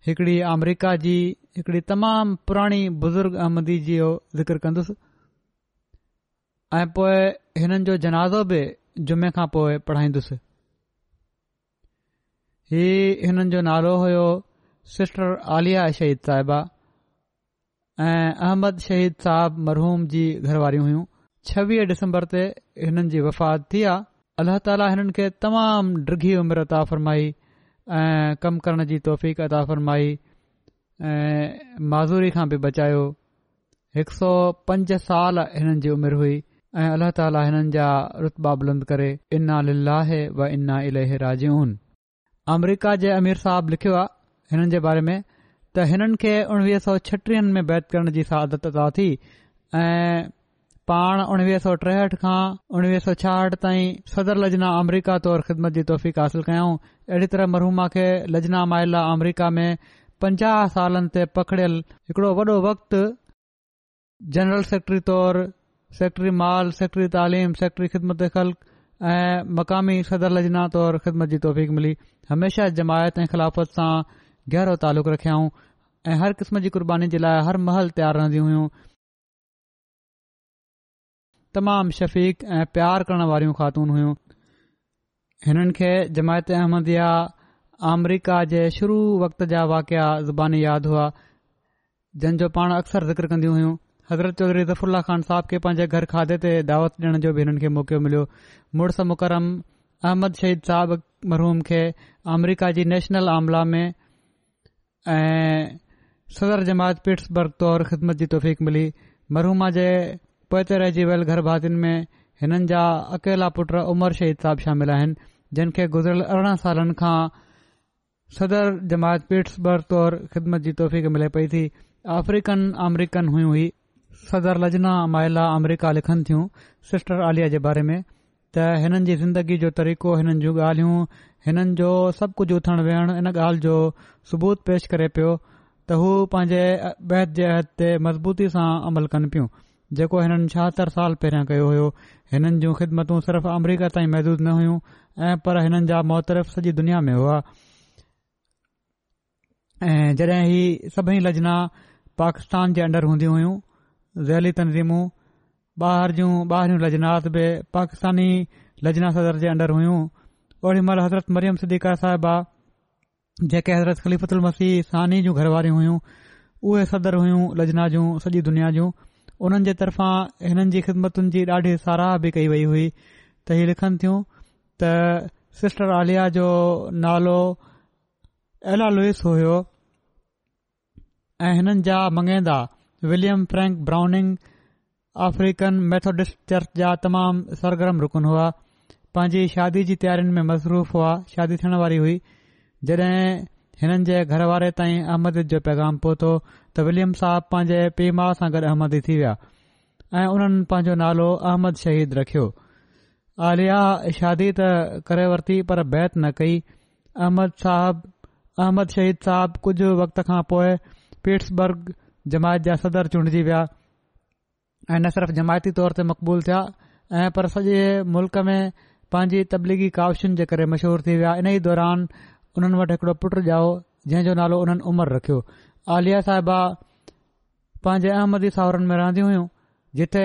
हिकड़ी अमरीका जी हिकड़ी तमामु पुराणी बुज़ुर्ग अहमदी जी जो ज़िक्र कंदुसि ऐं पोएं हिननि जो जनाज़ो बि जुमे खां पोइ पढ़ाईंदुसि ही हिननि जो नालो हुयो सिस्टर आलिया शहीद साहिबा ऐं अहमद शहीद साहब मरहूम जी घर वारियूं हुयूं छवीह डिसंबर ते हिननि जी वफ़ात थी आहे अलाह ताला हिननि खे तमामु डिघी उमिरि अता फरमाई ऐं कम करण जी अता फ़रमाई ऐं माज़ूरी खां बि बचायो हिकु सौ पंज साल हिननि जी उमिरि हुई ऐं अलाह ताला हिननि जा रुतबाबुलंद करे इना लिलाहे व इना इलह राजनि अमेरिका जे अमीर साहब लिखियो आहे हिननि जे बारे में त हिननि खे उणिवीह सौ छटीहनि में बैत करण जी अदा थी ऐं पाण उणिवीह सौ टेहठि खां उणिवीह सौ छाहठि ताईं सदर लजना अमरीका तौर ख़िदमत जी तौफ़ीक़ हासिल कयऊं अहिड़ी तरह मरहूमा खे लजना माइला अमरीका में पंजाह सालनि ते पकड़ियल हिकड़ो वॾो वक़्त जनरल सेक्रेटरी तौर सेक्रेटरी माल सेक्रेटरी तालीम सेक्रेटरी ख़ल्क़ ऐं मक़ामी सदर लजना तौरु ख़िदमत जी तौफ़ीक़ मिली हमेशा जमायत ऐं ख़िलाफ़त सां गहरो तालुक़ु रखियाऊं ऐं हर क़िस्म जी क़ुर्बानी जे लाइ हर महल तयारु रहंदियूं हुइयूं तमामु शफ़ीक़ ऐं प्यार करण वारियूं ख़ातून हुइयूं हिननि खे जमायत अहमदिया अमरीका जे शुरू वक़्त जा वाकिया ज़ुबानी यादि हुआ जंहिंजो पाण अक्सर ज़िक्र कंदियूं हुयूं हज़रत चौधरी रफ़ुल्ला खान साहब खे पंहिंजे घर खाते ते दावत ॾियण जो बि हिननि खे मौक़ो मिलियो मुड़ुसु मुकरम अहमद शहीद साहिब मरहूम खे अमरीका जी नेशनल आमला में ऐं सदर जमायत पीट्स बर्ग तौरु ख़िदमत जी तौफ़ीक़ मिली मरहूमा जे पते रहिजी वियल घर भातियुनि में हिननि जा अकेला पुट उमर शहीद साहिब शामिल आहिनि जिन खे गुज़िरियल अरिड़हं सालनि खां सदर जमायत पीट्स बर्ग ख़िदमत जी तौफ़ीक़ मिले पई थी अफ्रीकन अमरीकन सदर लजना माइला अमरीका लिखनि थियूं सिस्टर आलिया जे बारे में त हिननि जी ज़िंदगी जो तरीक़ो हिननि जूं ॻाल्हियूं हिननि जो सभु कुझ उथण वेहण इन ॻाल्हि जो सबूत पेष करे पियो त हू पंहिंजे बैदिदद जे अहद ते मज़बूती सां अमल कनि पियूं जेको हिननि छाहतरि साल पहिरियों कयो होयो हिननि जूं ख़िदमतू सिर्फ़ अमरीका ताईं महदूदु न हुइयूं ऐं पर हिननि जा मुअतरिफ़ सॼी दुनिया में होआ ऐं जड॒हिं ही सभई लजना पाकिस्तान जे हुयूं ज़ैली तनज़ीमूं باہر जूं ॿाहिरियूं لجنات बि पाकिस्तानी लजना सदर जे अंदरु हुइयूं اوڑی हज़रत मरियम सिद्दीका صدیقہ صاحبہ हज़रत ख़लीफ़त मसीह सान जूं घर वारियूं हुइयूं सदर हुयूं लजना जूं सॼी दुनिया जूं उन्हनि जे तरफ़ां हिननि जी ख़िदमतुनि जी ॾाढी कई वई हुई त इहे लिखनि थियूं त आलिया जो नालो एला लुइस हुयो ऐं William Frank Browning African Methodist church जा तमामु सरगरम रुकन हुआ पंहिंजी शादी जी तयारियुनि में मसरूफ़ हुआ शादी थियण वारी हुई जॾहिं हिननि जे घर वारे ताईं अहमद जो पैगाम पहुतो त विलियम साहब पंहिंजे पीउ माउ सां गॾु अहमदी थी विया ऐं उन्हनि पंहिंजो नालो अहमद शहीद रखियो आलिया शादी त करे वरिती पर बहत न कई अहमद साहिब अहमद शहीद साहिब कुझु वक़्त खां पोइ पीट्सबर्ग जमायत जा सदर चूंडिजी विया ऐं न सिर्फ़ जमायती तौर ते मक़बूल थिया ऐं पर सॼे मुल्क़ में पांजी तबलीगी कावशुनि जे करे मशहूर थी विया इन्हीअ दौरान उन्हनि वटि हिकड़ो पुटु ॼाओ जंहिंजो नालो हुननि उमर रखियो आलिया साहिबा पंहिंजे अहमदी साहुरनि में रहंदियूं हुयूं जिथे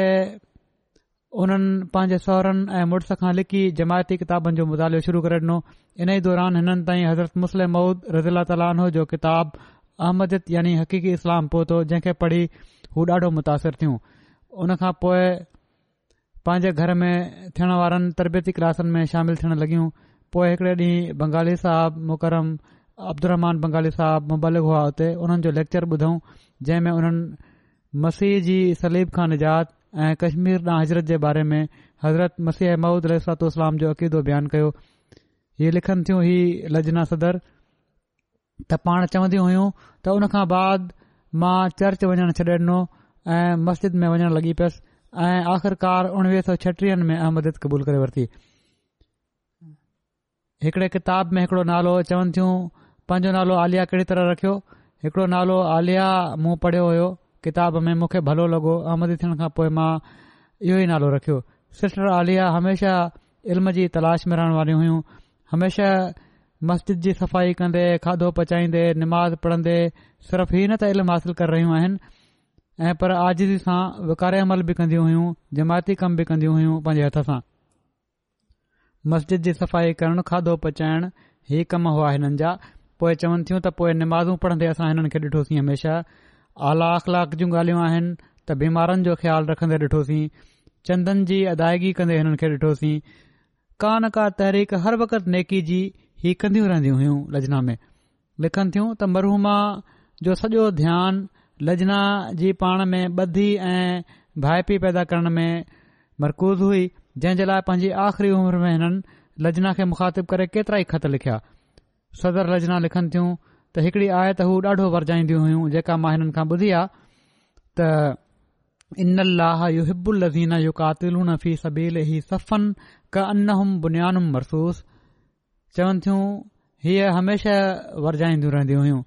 हुननि पांजे सहुरनि ऐं मुड़ुस खां लिखी जमायती किताबनि जो मुतालो शुरू करे ॾिनो इन्हीअ दौरान हिननि ताईं हज़रत मुस्लिम मऊद रज़ीला तालो जो किताब अहमद यानी हक़ीक़ी इस्लाम पहुतो जंहिंखे पढ़ी हू ॾाढो मुतासिर थियूं उनखां पोइ पंहिंजे घर में थियण वारनि तरबती क्लासनि में शामिलु थियणु लॻियूं पोएं हिकड़े ॾींहुं बंगाली साहिबु मुकरम अब्दुरमान बंगाली साहिबु मुबालिक हुआ उते हुननि जो लेक्चर ॿुधऊं जंहिं में हुननि मसीह जी सलीब खां निजात ऐं कश्मीर न हज़रत जे बारे में हज़रत मसीह महूद रातलाम जो अक़ीदो बयानु कयो इहे लिखनि थियूं ही लजना सदर त पाण चवंदियूं हुयूं त हुन खां बाद मां चर्च वञणु छॾे ॾिनो ऐं मस्जिद में वञणु लॻी पियसि ऐं आख़िरकार उणिवीह सौ छटीह में अहमद क़बूल करे वरिती हिकड़े किताब में नालो चवनि थियूं पंहिंजो नालो आलिया कहिड़ी तरह रखियो हिकड़ो नालो आलिया मूं पढ़ियो हुयो किताब में मूंखे भलो लॻो अहमदी थियण खां पोइ मां इहो ई नालो रखियो सिस्टर आलिया हमेशह इल्म जी तलाश में रहण वारियूं हुयूं हमेशह मस्जिद जी सफ़ाई कन्न्न्न्न्न्न्न्न्न् खाधो पचाईंदे निमाज़ पढ़दे सिर्फ़ ई न त इल्मु हासिल कर रहियूं आहिनि ऐ पर आजदी सां विकारे अमल बि कन्यूं हुइयूं जमायती कम बि कन्दी हुयूं पंहिंजे हथ सां मस्जिद जी सफ़ाई करण खाधो पचाइण ही कम हुआ हिननि जा पोए चवन थियूं त पोए निमाज़ू पढ़्दे असां हिननि खे ॾिठोसीं हमेशा आला अख़लाक जूं ॻाल्हियूं आइन त बीमारनि जो ख़्यालु रखंदे ॾिठोसीं चंदन जी अदायगी कन्दे हिननि खे ॾिठोसीं का न का तहरीक हर वक़्त नेकी जी हीउ कंदियूं रहंदियूं हुयूं लजना में लिखनि थियूं त मरूमा जो सॼो ध्यानु लजना जी पाण में ॿधी ऐं भाइपी पैदा करण में मरकूज़ हुई जंहिं जे लाइ पंहिंजी आख़िरी उमिरि में हिननि लजना खे मुखातिब करे केतिरा ई ख़त लिखिया सदर लजना लिखनि थियूं त हिकड़ी आए त हू ॾाढो वरजाईंदियूं हुयूं जेका मां हिननि खां ॿुधी आहे त इनलाह यू हिबुल लज़ीन यू कातिल फी सबील ही सफ़न क अन हम बुनियानुम मरसूस चवन थियूं हीअ हमेशा वरजाईंदियूं रहंदियूं हुयूं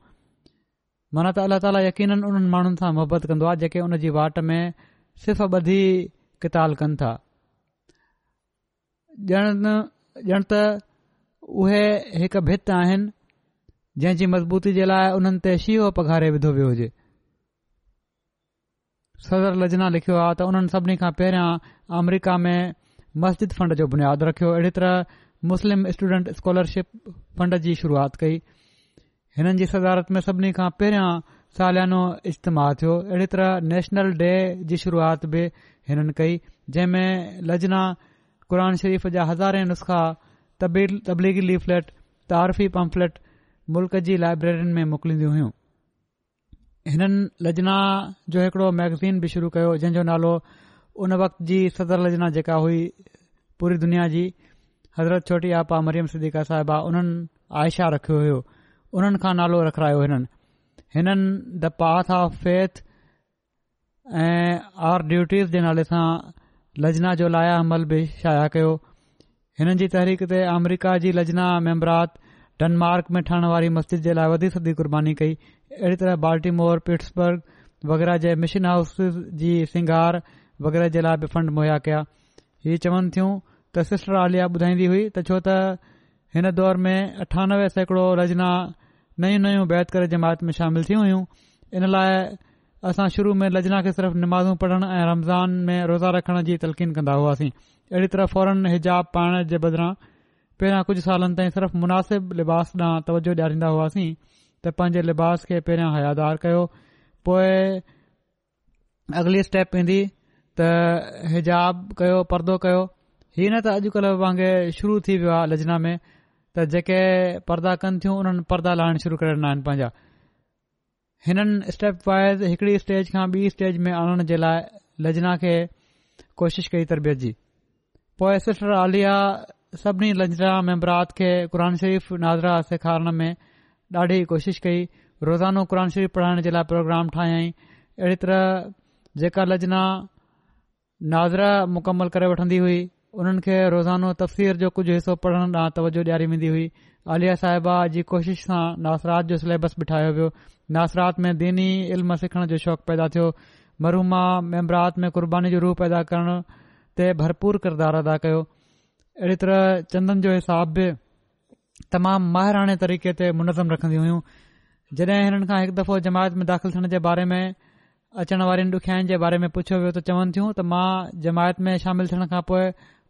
माना त अल्ला ताला यकीन उन्हनि माण्हुनि सां मुहबत कंदो आहे जेके उन जी वाट में सिर्फ़ु ॿधी किताब कनि था ॼण ॼण त उहे हिकु भित आहिनि जंहिं जी मज़बूती जे लाइ उन्हनि ते शीवो पघारे विधो वियो हुजे सदर लजना लिखियो आहे त उन्हनि सभिनी खां पहिरियां अमरीका में मस्जिद फंड जो बुनियादु रखियो अहिड़ी तरह मुस्लिम स्टूडेंट स्कॉलरशिप फंड जी شروعات कई हिननि जी सदारत में सभिनी खां पहिरियां सालियानो इज्तमाहु थियो अहिड़ी तरह नेशनल डे जी शुरुआत बि हिननि कई जंहिं में लजना क़ुरन शरीफ़ जा हज़ारे नुस्ख़ा तबलीगी लीफलेट तारफी पम्फलेट मुल्क़ जी लाइब्रेरीन में मोकिलींदियूं हुइयूं हिननि लजना जो हिकड़ो मैगज़ीन बि शुरू कयो जंहिं जो नालो उन वक़्त जी सदर लजना जेका हुई पूरी दुनिया जी हज़रत छोटी आपा मरियम सिद्दीका साहिबा उन्हनि आयशा रखियो हुयो उन्हनि खां नालो रखारायो हिननि हिननि द पाथ ऑफ फेथ ऐं आर ड्यूटीज़ जे नाले सां लजना जो लाया अमल बि शाया कयो हिननि जी तहरीक ते अमरीका जी लजना मैंबरात डनमार्क में ठहण वारी मस्जिद जे लाइ वधी सदी क़ुर्बानी कई अहिड़ी तरह बाल्टीमोर पिट्सबर्ग वग़ैरह जे मिशन हाउस जी सिंगार वग़ैरह जे लाइ बि फंड मुहैया कया हीउ चवनि थियूं त सिस्टर आलिया ॿुधाईंदी हुई त छो त हिन दौर में अठानवे सैकड़ो रजना नयूं नयूं बैत करे जमात में शामिल थी हुयूं इन लाइ असां शुरू में लजना खे सिर्फ़ नमाज़ू पढ़णु ऐं रमज़ान में रोज़ा रखण जी तलक़ीन कंदा हुआसीं अहिड़ी तरह फौरन हिजाब पाइण जे बदिरां पहिरियां कुझु सालनि ताईं सिर्फ़ु मुनासिबु लिबास ॾांहुं तवजो ॾियारींदा हुआसीं त पंहिंजे लिबास खे पहिरियां हयादार कयो पोइ अॻली स्टैप ईंदी त हिजाब कयो परदो कयो हीअं न त अॼुकल्ह वांगुरु शुरू थी वियो आहे लजना में त जेके परदा कनि थियूं उन्हनि पर्दा लाहिण शुरू करे ॾिना आहिनि पंहिंजा हिननि स्टैप वाइज़ हिकड़ी स्टेज खां ॿी स्टेज में आणण जे लाइ लजना खे कोशिशि कई तरबियत जी पोए सिस्टर आलिया सभिनी लजना मैम्ब्राद खे क़रन शरीफ़ नाज़ा सेखारण में ॾाढी कोशिशि कई रोज़ानो क़ानु शरीफ़ पढ़ाइण जे लाइ प्रोग्राम ठाहियाईं अहिड़ी तरह जेका लाजना नाज़रा मुकमल करे वठंदी हुई उन्हनि खे रोज़ानो तफ़सीर जो कुझु हिसो पढ़ण ॾांहुं तवजो ॾियारी वेंदी हुई आलिया साहिबा जी कोशिश सां नासरात जो सिलेबस बि ठाहियो वियो नासिरात में दीनी इल्म सिखण जो शौक़ु पैदा थियो मरूमा मैबरात में क़ुर्बानी जो रूप पैदा करण ते भरपूर किरदारु अदा कयो अहिड़ी तरह चंदन जो हिसाब बि तमामु माहिराणे तरीक़े ते मुनज़म रखंदी हुयूं जॾहिं हिननि खां हिकु दफ़ो जमायत में दाख़िल थियण जे बारे में अचण वारनि ॾुखियाईनि जे बारे में पुछियो वियो त चवनि थियूं त मां जमायत में शामिल थियण खां पोइ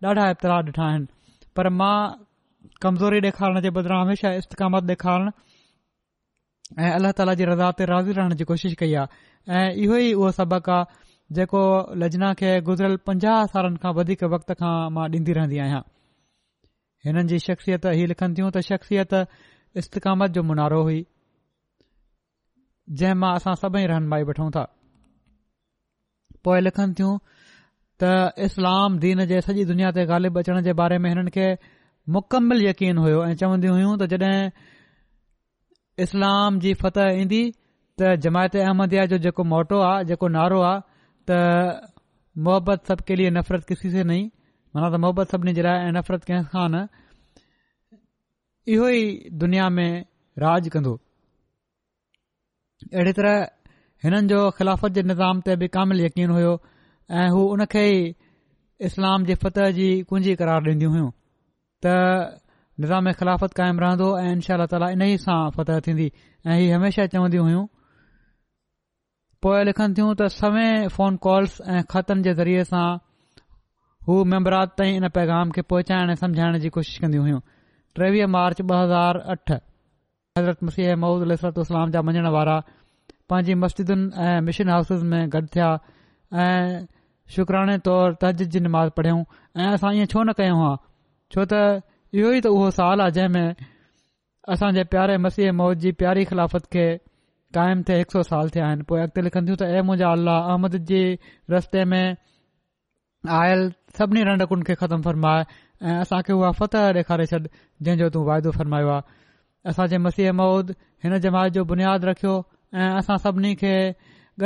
ॾाढा इफ़्ता ॾिठा आहिनि पर मां कमज़ोरी ॾेखारण जे बदिरां हमेशा इस्तकामत ॾेखारण ऐं अल्ल्ह ताला जी रज़ा ते राज़ी रहण जी कोशिश कई आहे ऐं इहो ई उहो सबक़ु आहे जेको लजना खे गुज़रियल पंजाह सालनि खां वधीक वक़्त खां मां ॾींदी रहंदी आहियां हिननि जी शख्सियत इहे लिखनि थियूं त शख्सियत इस्तकामत जो मुनारो हुई जंहिं मां असां सभई रहनुमाई वठूं था पोएं लिखनि थियूं त इस्लाम दीन जे सॼी दुनिया ते ग़ालिब अचण जे बारे में हिननि खे मुकमिल यकीन हुयो ऐं चवंदियूं हुयूं त जॾहिं इस्लाम जी फतिह ईंदी त जमायत अहमदया जो जेको मोटो आहे जेको नारो आहे त मोहबत सभ के लिए नफ़रत किसी से नई माना त मोहबत सभिनी जे लाइ ऐं नफ़रत कंहिं खां न इहो ई दुनिया में राज कंदो अहिड़ी तरह हिननि जो ख़िलाफ़त जे निज़ाम ते बि कामिल यकीन हुयो ऐ हू हुन खे इस्लाम जे फतह जी कुंजी करार ॾींदियूं हुयूं त निज़ाम ख़िलाफ़त कायम रहंदो ऐं इनशा ताली इन ई सां फतह थींदी ऐं हमेशा चवंदियूं हुइयूं पोए लिखनि थियूं त सवें फोन कॉल्स ऐं खातनि जे ज़रिए सां हू मैम्बरात ताईं इन पैगाम खे पहुचाइण ऐं समुझाइण जी कोशिश कंदियूं हुयूं ट्रेवीह मार्च ॿ हज़ार अठ हज़रत मसीह महूद अलतोलाम जा मञण वारा पंहिंजी मस्जिदनि ऐं मिशन हाउसिस में गॾु थिया शुक्राने तौर तजीदजी निमा पढ़ियूं ऐं असां इएं छो न कयूं हा छो त इहो ई त उहो साल आहे जंहिं में असांजे प्यारे मसीह मौत जी प्यारी ख़िलाफ़त खे क़ाइमु थिए हिकु सौ साल थिया आहिनि पोइ अॻिते लिखंदियूं त ऐ मुंहिंजा अल्ला अहमद जी रस्ते में आयल सभिनी रंडकुनि खे ख़तमु फ़रमाए ऐं असांखे उहा फतह ॾेखारे छॾ जंहिं जो तू वाइदो फ़र्मायो आहे असां मसीह मौद हिन जमात जो बुनियादु रखियो ऐं असां सभिनी खे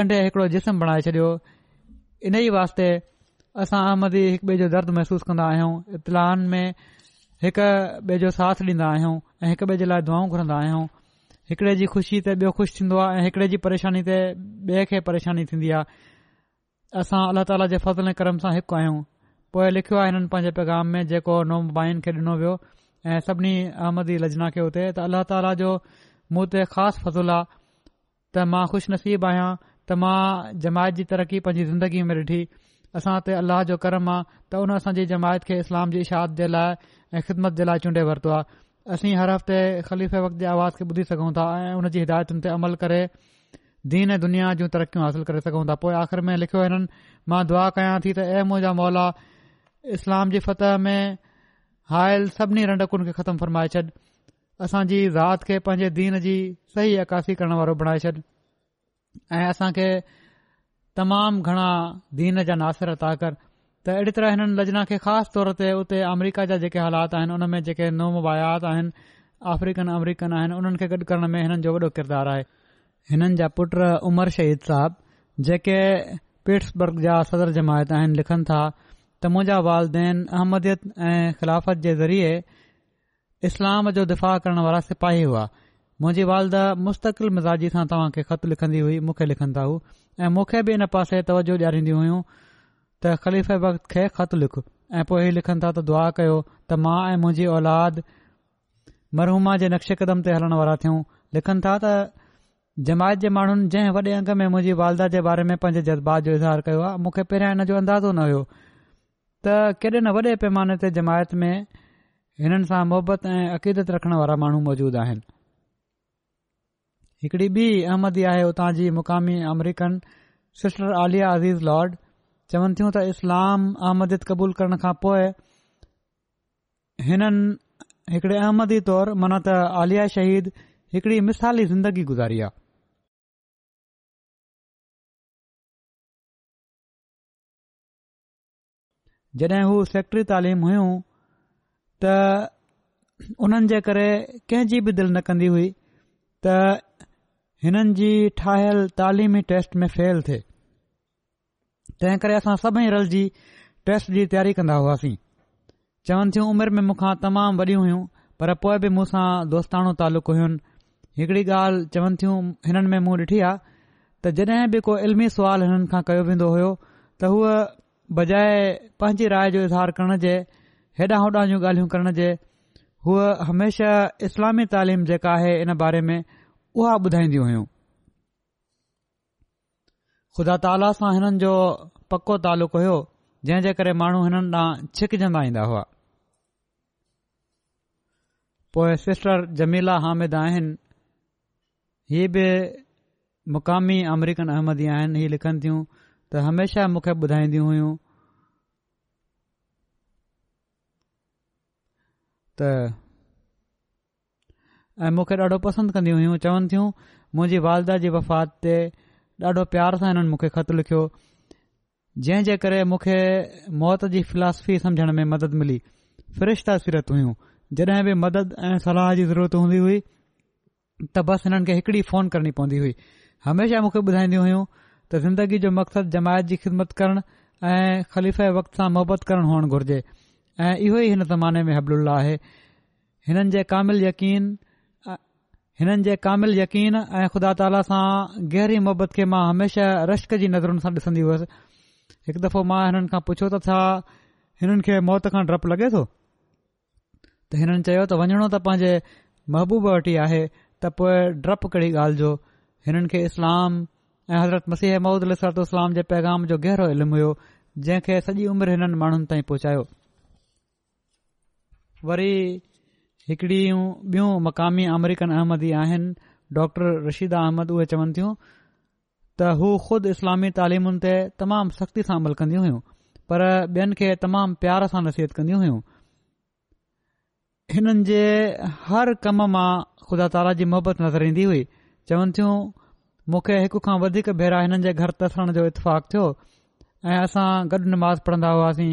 ॻंढे हिकड़ो जिस्म बणाए छॾियो इन ई वास्ते असां अहमदी हिकु ॿे जो दर्द महसूस कन्दा आहियूं इतलान में हिक ॿिए जो साथ ॾींदा आहियूं ऐं हिक ॿिए जे लाइ दुआऊं घुरंदा आहियूं हिकड़े जी खु़शी ते ॿियो खु़शि थींदो आहे ऐं हिकड़े जी परेशानी ते ॿिए खे परेशानी थीन्दी आहे असां अल्ला ताला जे फज़ल ऐं कर्म सां हिकु आहियूं पोएं लिख्यो आहे हिननि पंहिंजे पैगाम में जेको नोम बाइन खे ॾिनो वियो ऐ सभिनी अहमदी लजना खे उते त अल्ला ताला जो मुंह ते ख़ासि आहे मां आहियां त मां जमायत जी तरक़ी पंहिंजी ज़िंदगी में ॾिठी असां उते अलाह जो कर्म आ त हुन असां जमायत खे इस्लाम जी इशाद जे लाइ ऐं ख़िदमत जे लाइ चूंडे वरितो आहे असीं हर हफ़्ते ख़लीफ़े वक़्त जे आवाज़ खे ॿुधी सघूं था ऐ हुन जी हिदायतुनि ते अमल करे दीन ऐं दुनिया जूं तरक़ियूं हासिल करे सघूं था पोए आख़िर में लिखियो हिननि मां दुआ कया थी त ऐ मुंजा मौला इस्लाम जी फतह में हायल सभिनी रंडकुनि खे ख़तमु फरमाए छॾ असां ज़ात खे पंहिंजे दीन जी सही अकासी करण वारो बणाए छॾ ऐं असांखे तमामु घणा दीन जा नासिर ता कर त अहिड़ी तरह हिननि लजना खे ख़ासि तौर ते उते अमरीका जा जेके हालात आहिनि हुन में जेके वायात आहिनि अफ्रीकन अमरीकन आहिनि उन्हनि खे गॾु करण में हिननि जो वॾो किरदारु आहे हिननि जा पुट उमर शहीद साहब जेके पिट्सबर्ग जा सदर जमायत आहिनि लिखनि था त मुंहिंजा वालदेन अहमदियत ऐं ख़िलाफ़त जे ज़रिए इस्लाम जो दिफ़ा करण वारा सिपाही हुआ मुंजी वालदा मुस्तक़िल मिज़ाजी सां तव्हां खे ख़तु लिखंदी हुई मूंखे लिखनि था हू ऐं मूंखे बि इन पासे तवजो डि॒यारींदियूं हुइयूं त ख़लीफ़ भक्त खे ख़तु लिख ऐं पोएं इहे लिखनि था त दुआ कयो त मां ऐं मुहिंजी औलाद मरहूमा जे नक्शे कदम ते हलण वारा थियूं लिखनि था त जमायत जे माण्हुनि जंहिं वडे॒ अंग में मुंहिंजी वालदा जे बारे में पंहिंजे जज़्बात जो इज़हार कयो आहे मूंखे पहिरियां हिन जो अंदाज़ो न हुयो त केडे न वॾे पैमाने ते जमायत में हिननि सां मुहबत ऐ अक़ीदत रखण वारा माण्हू मौजूद आहिनि हिकड़ी ॿी अहमदी आहे उतां जी मुक़ामी American sister Aliya Aziz Lord चवनि थियूं त इस्लाम अहमद क़बूल करण खां पोइ हिननि हिकिड़े अहमदी तौर माना त आलिया शहीद हिकड़ी मिसाली ज़िंदगी गुज़ारी आहे जॾहिं हू सेक्ट्री तइलीम हुयूं त उन्हनि जे करे कंहिंजी बि दिलि न कन्दी हुई त हिननि जी ठाहियलु तालीमी टेस्ट में फेल थे. तंहिं करे असां सभेई रल जी टेस्ट जी तयारी कंदा हुआसीं चवनि थियूं उमिरि में मूंखां तमामु वॾियूं हुइयूं पर पोइ बि मूंसां दोस्ताणो तालुक़ु हुइनि हिकड़ी ॻाल्हि चवनि थियूं हिननि में मूं ॾिठी आहे त जॾहिं बि को इल्मी सुवाल हिननि खां कयो वेंदो हो त हूअ बजाए पंहिंजी राय जो इज़हार करण जे हेॾां होॾां जूं ॻाल्हियूं करण जे हूअ हमेशा इस्लामी तालिम जेका आहे इन बारे में उहा ॿुधाईंदियूं हुयूं ख़ुदा ताला सां हिननि जो पको तालुक हुयो जंहिंजे करे माण्हू हिननि ॾांहुं छिकजंदा ईंदा हुआ पोएं सिस्टर जमीला हामिद आहिनि हीअ बि मुकामी अमरीकन अहमदी आहिनि इहे लिखनि थियूं त हमेशह मूंखे ॿुधाईंदियूं हुयूं त ऐं मूंखे ॾाढो पसंदि कंदी हुयूं चवनि थियूं मुंहिंजी वालदा जी वफ़ात ते ॾाढो प्यार सां हिननि मूंखे ख़तु लिखियो जंहिं जे करे मूंखे मौत जी फिलासफ़ी समुझण में मदद मिली फ्रेश तासवीरत हुयूं जडहिं बि मदद ऐं सलाह जी ज़रूरत हूंदी हुई त बस हिननि खे हिकड़ी फोन करणी पवंदी हुई हमेशा मूंखे ॿुधाईंदियूं हुयूं त ज़िंदगी जो मक़सदु जमायत जी ख़िदमत करणु ऐं ख़लीफ़े वक़्त सां मुहबत करणु हुअण घुर्जे ऐं इहो ई हिन ज़माने में हबलुल्ला आहे हिननि जे कामिल यकीन हिननि जे कामिल यकीन ऐं ख़ुदा ताला सां गहरी मुहबत खे मां हमेशा रश्क जी नज़रुनि सां ॾिसंदी हुअसि हिकु दफ़ो मां हिननि खां पुछियो त छा हिननि खे मौत खां डपु लॻे थो त हिननि चयो त वञणो त पंहिंजे महबूब वटि ई आहे त पोइ डपु कहिड़ी ॻाल्हि जो हिननि खे इस्लाम ऐं हज़रत मसीह महमूद इस्लाम जे पैगाम जो गहिरो इल्मु हुयो जंहिंखे सॼी उमिरि हिननि माण्हुनि ताईं पहुचायो वरी हिकड़ियूं बियूं मक़ामी अमरीकन अहमदी आहिनि डॉक्टर रशीदा अहमद उहे चवनि थियूं त हू ख़ुदि इस्लामी तालीमुनि ते तमामु सख़्ती सां अमल कंदी हुइयूं पर ॿियनि खे तमामु प्यार सां नसीहत कंदियूं हुइयूं हिननि जे हर कम मां खुदा ताला जी मोहबत नज़र ईंदी हुई चवनि थियूं मूंखे हिकु खां वधीक भेरा हिननि जे घर तसण जो इतफ़ाक़ थियो ऐं असां गॾु नमाज़ पढ़ंदा हुआसीं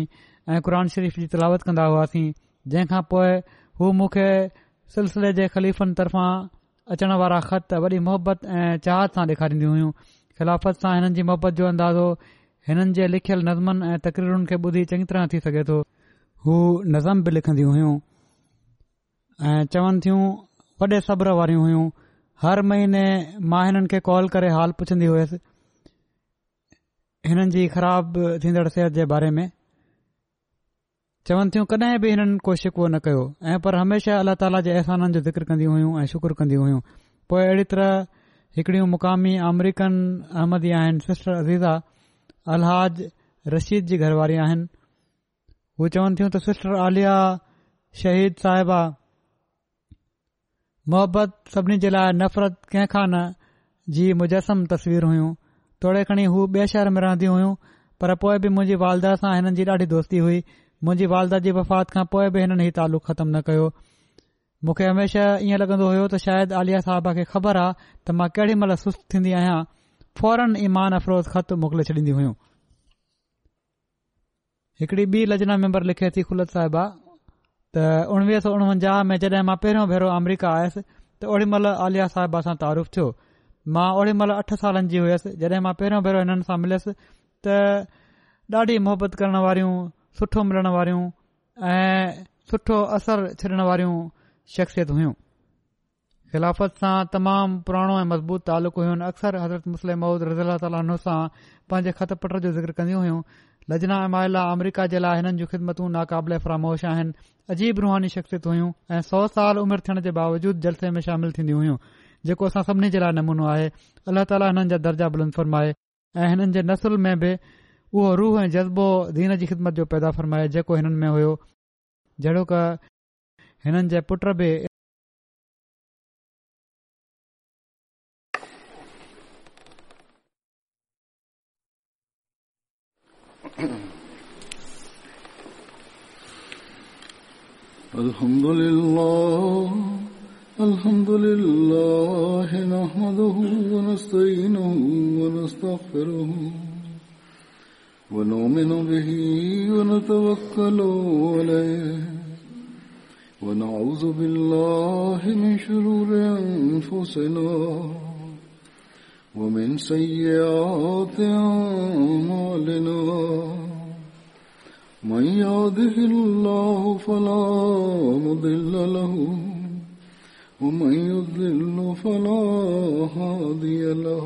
ऐं क़ुर शरीफ़ जी तिलावत कंदा हुआसीं जंहिंखां पोइ हू मूंखे सिलसिले जे ख़लीफ़नि तरफ़ां अचण वारा ख़त वॾी मोहबत ऐं चाहत सां ॾेखारींदियूं हुइयूं ख़िलाफ़त सां हिननि जी मोहबत जो अंदाज़ो हिननि जे लिखियल नज़मनि ऐं तकरीरुनि खे ॿुधी चङी तरह थी सघे थो हू नज़म बि लिखन्दी हुइयूं ऐं चवनि थियूं वॾे सब्र वारियूं हुइयूं हर महीने मां हिननि खे कॉल करे हाल पुछंदी हुयुसि हिननि जी ख़राब थीन्दड़ सिहत जे बारे में चवनि थियूं कॾहिं बि हिननि को शिकवो न कयो ऐं पर हमेशा अल्ला ताला जे अहसाननि जो ज़िक्र कंदियूं हुयूं ऐं शुक्र कंदियूं हुयूं पोइ अहिड़ी तरह हिकड़ियूं मुक़ामी अमरीकन अहमदी आहिनि सिस्टर अज़ीज़ा अलहाज रशीद जी घरवारी आहिनि हू चवनि थियूं त सिस्टर आलिया शहीद साहिबा मोहबत सभिनी जे लाइ नफ़रत कंहिंखां न जी मुजसम तस्वीर हुयूं थोरे खणी हू ॿिए शहर में रहंदियूं हुयूं पर पोइ बि मुंहिंजी वालदा सां हिननि जी ॾाढी दोस्ती हुई मुंहिंजी वालदा जी वफ़ात खां पोइ बि हिननि ही तालुक़ु ख़तमु न कयो मूंखे हमेशा ईअं लगंदो हो त शायदि आलिया साहिबा खे ख़बर आ त मां केॾीमहिल आहियां फौरन ईमान अफ़रोज ख़त मोकिले छॾींदी हुयूं हिकिड़ी ॿी लजना मेम्बर लिखे थी खुलत साहिबा त उणवीह सौ उणवंजाह में जॾहिं मां पहिरियों भेरो अमरीका आयुसि त ओॾी महिल आलिया साहिबा सां तारुफ़ थियो मां ओॾी महिल अठ सालनि जी हुयुसि जॾहिं मां पहिरियों भेरो हिननि सां मिलियुसि त ॾाढी मोहबत करण वारियूं सुठो मिलण वारियूं ऐं सुठो असर छॾण वारियूं शख़्सियत हुयूं ख़िलाफ़त सां तमामु पुराणो ऐं मज़बूत तालुक़ु हुयो अक्सर हज़रत मुस्लिम मु ताली सां पंहिंजे ख़त पट जो ज़िक्र कंदियूं हुयूं लजना ऐं ऐमायला अमरीका जे लाइ हिननि जूं ख़िदमतूं नाक़ाबिले फरामोश आहिनि अजीब रुहानी शख़्सियत हुयूं ऐं सौ साल उमिरि थियण जे बावजूद जलसे में शामिल थींदियूं हुयूं जेको असां सभिनी जे लाइ नमूनो आहे अल्ला ताला हिननि जा दर्जा बुलंद फरमाए ऐं हिननि जे नसुल में बि उहो रूह ऐं जज़्बो दीन जी ख़िदमत जो पैदा फ़रमाए وہ روح جذبو دین کی جی خدمت جو پیدا فرمائے جکو ان میں ہو جڑو کا ان ونستغفره ونؤمن به ونتوكل عليه ونعوذ بالله من شرور أنفسنا ومن سيئات أعمالنا من يهده الله فلا مضل له ومن يضل فلا هادي له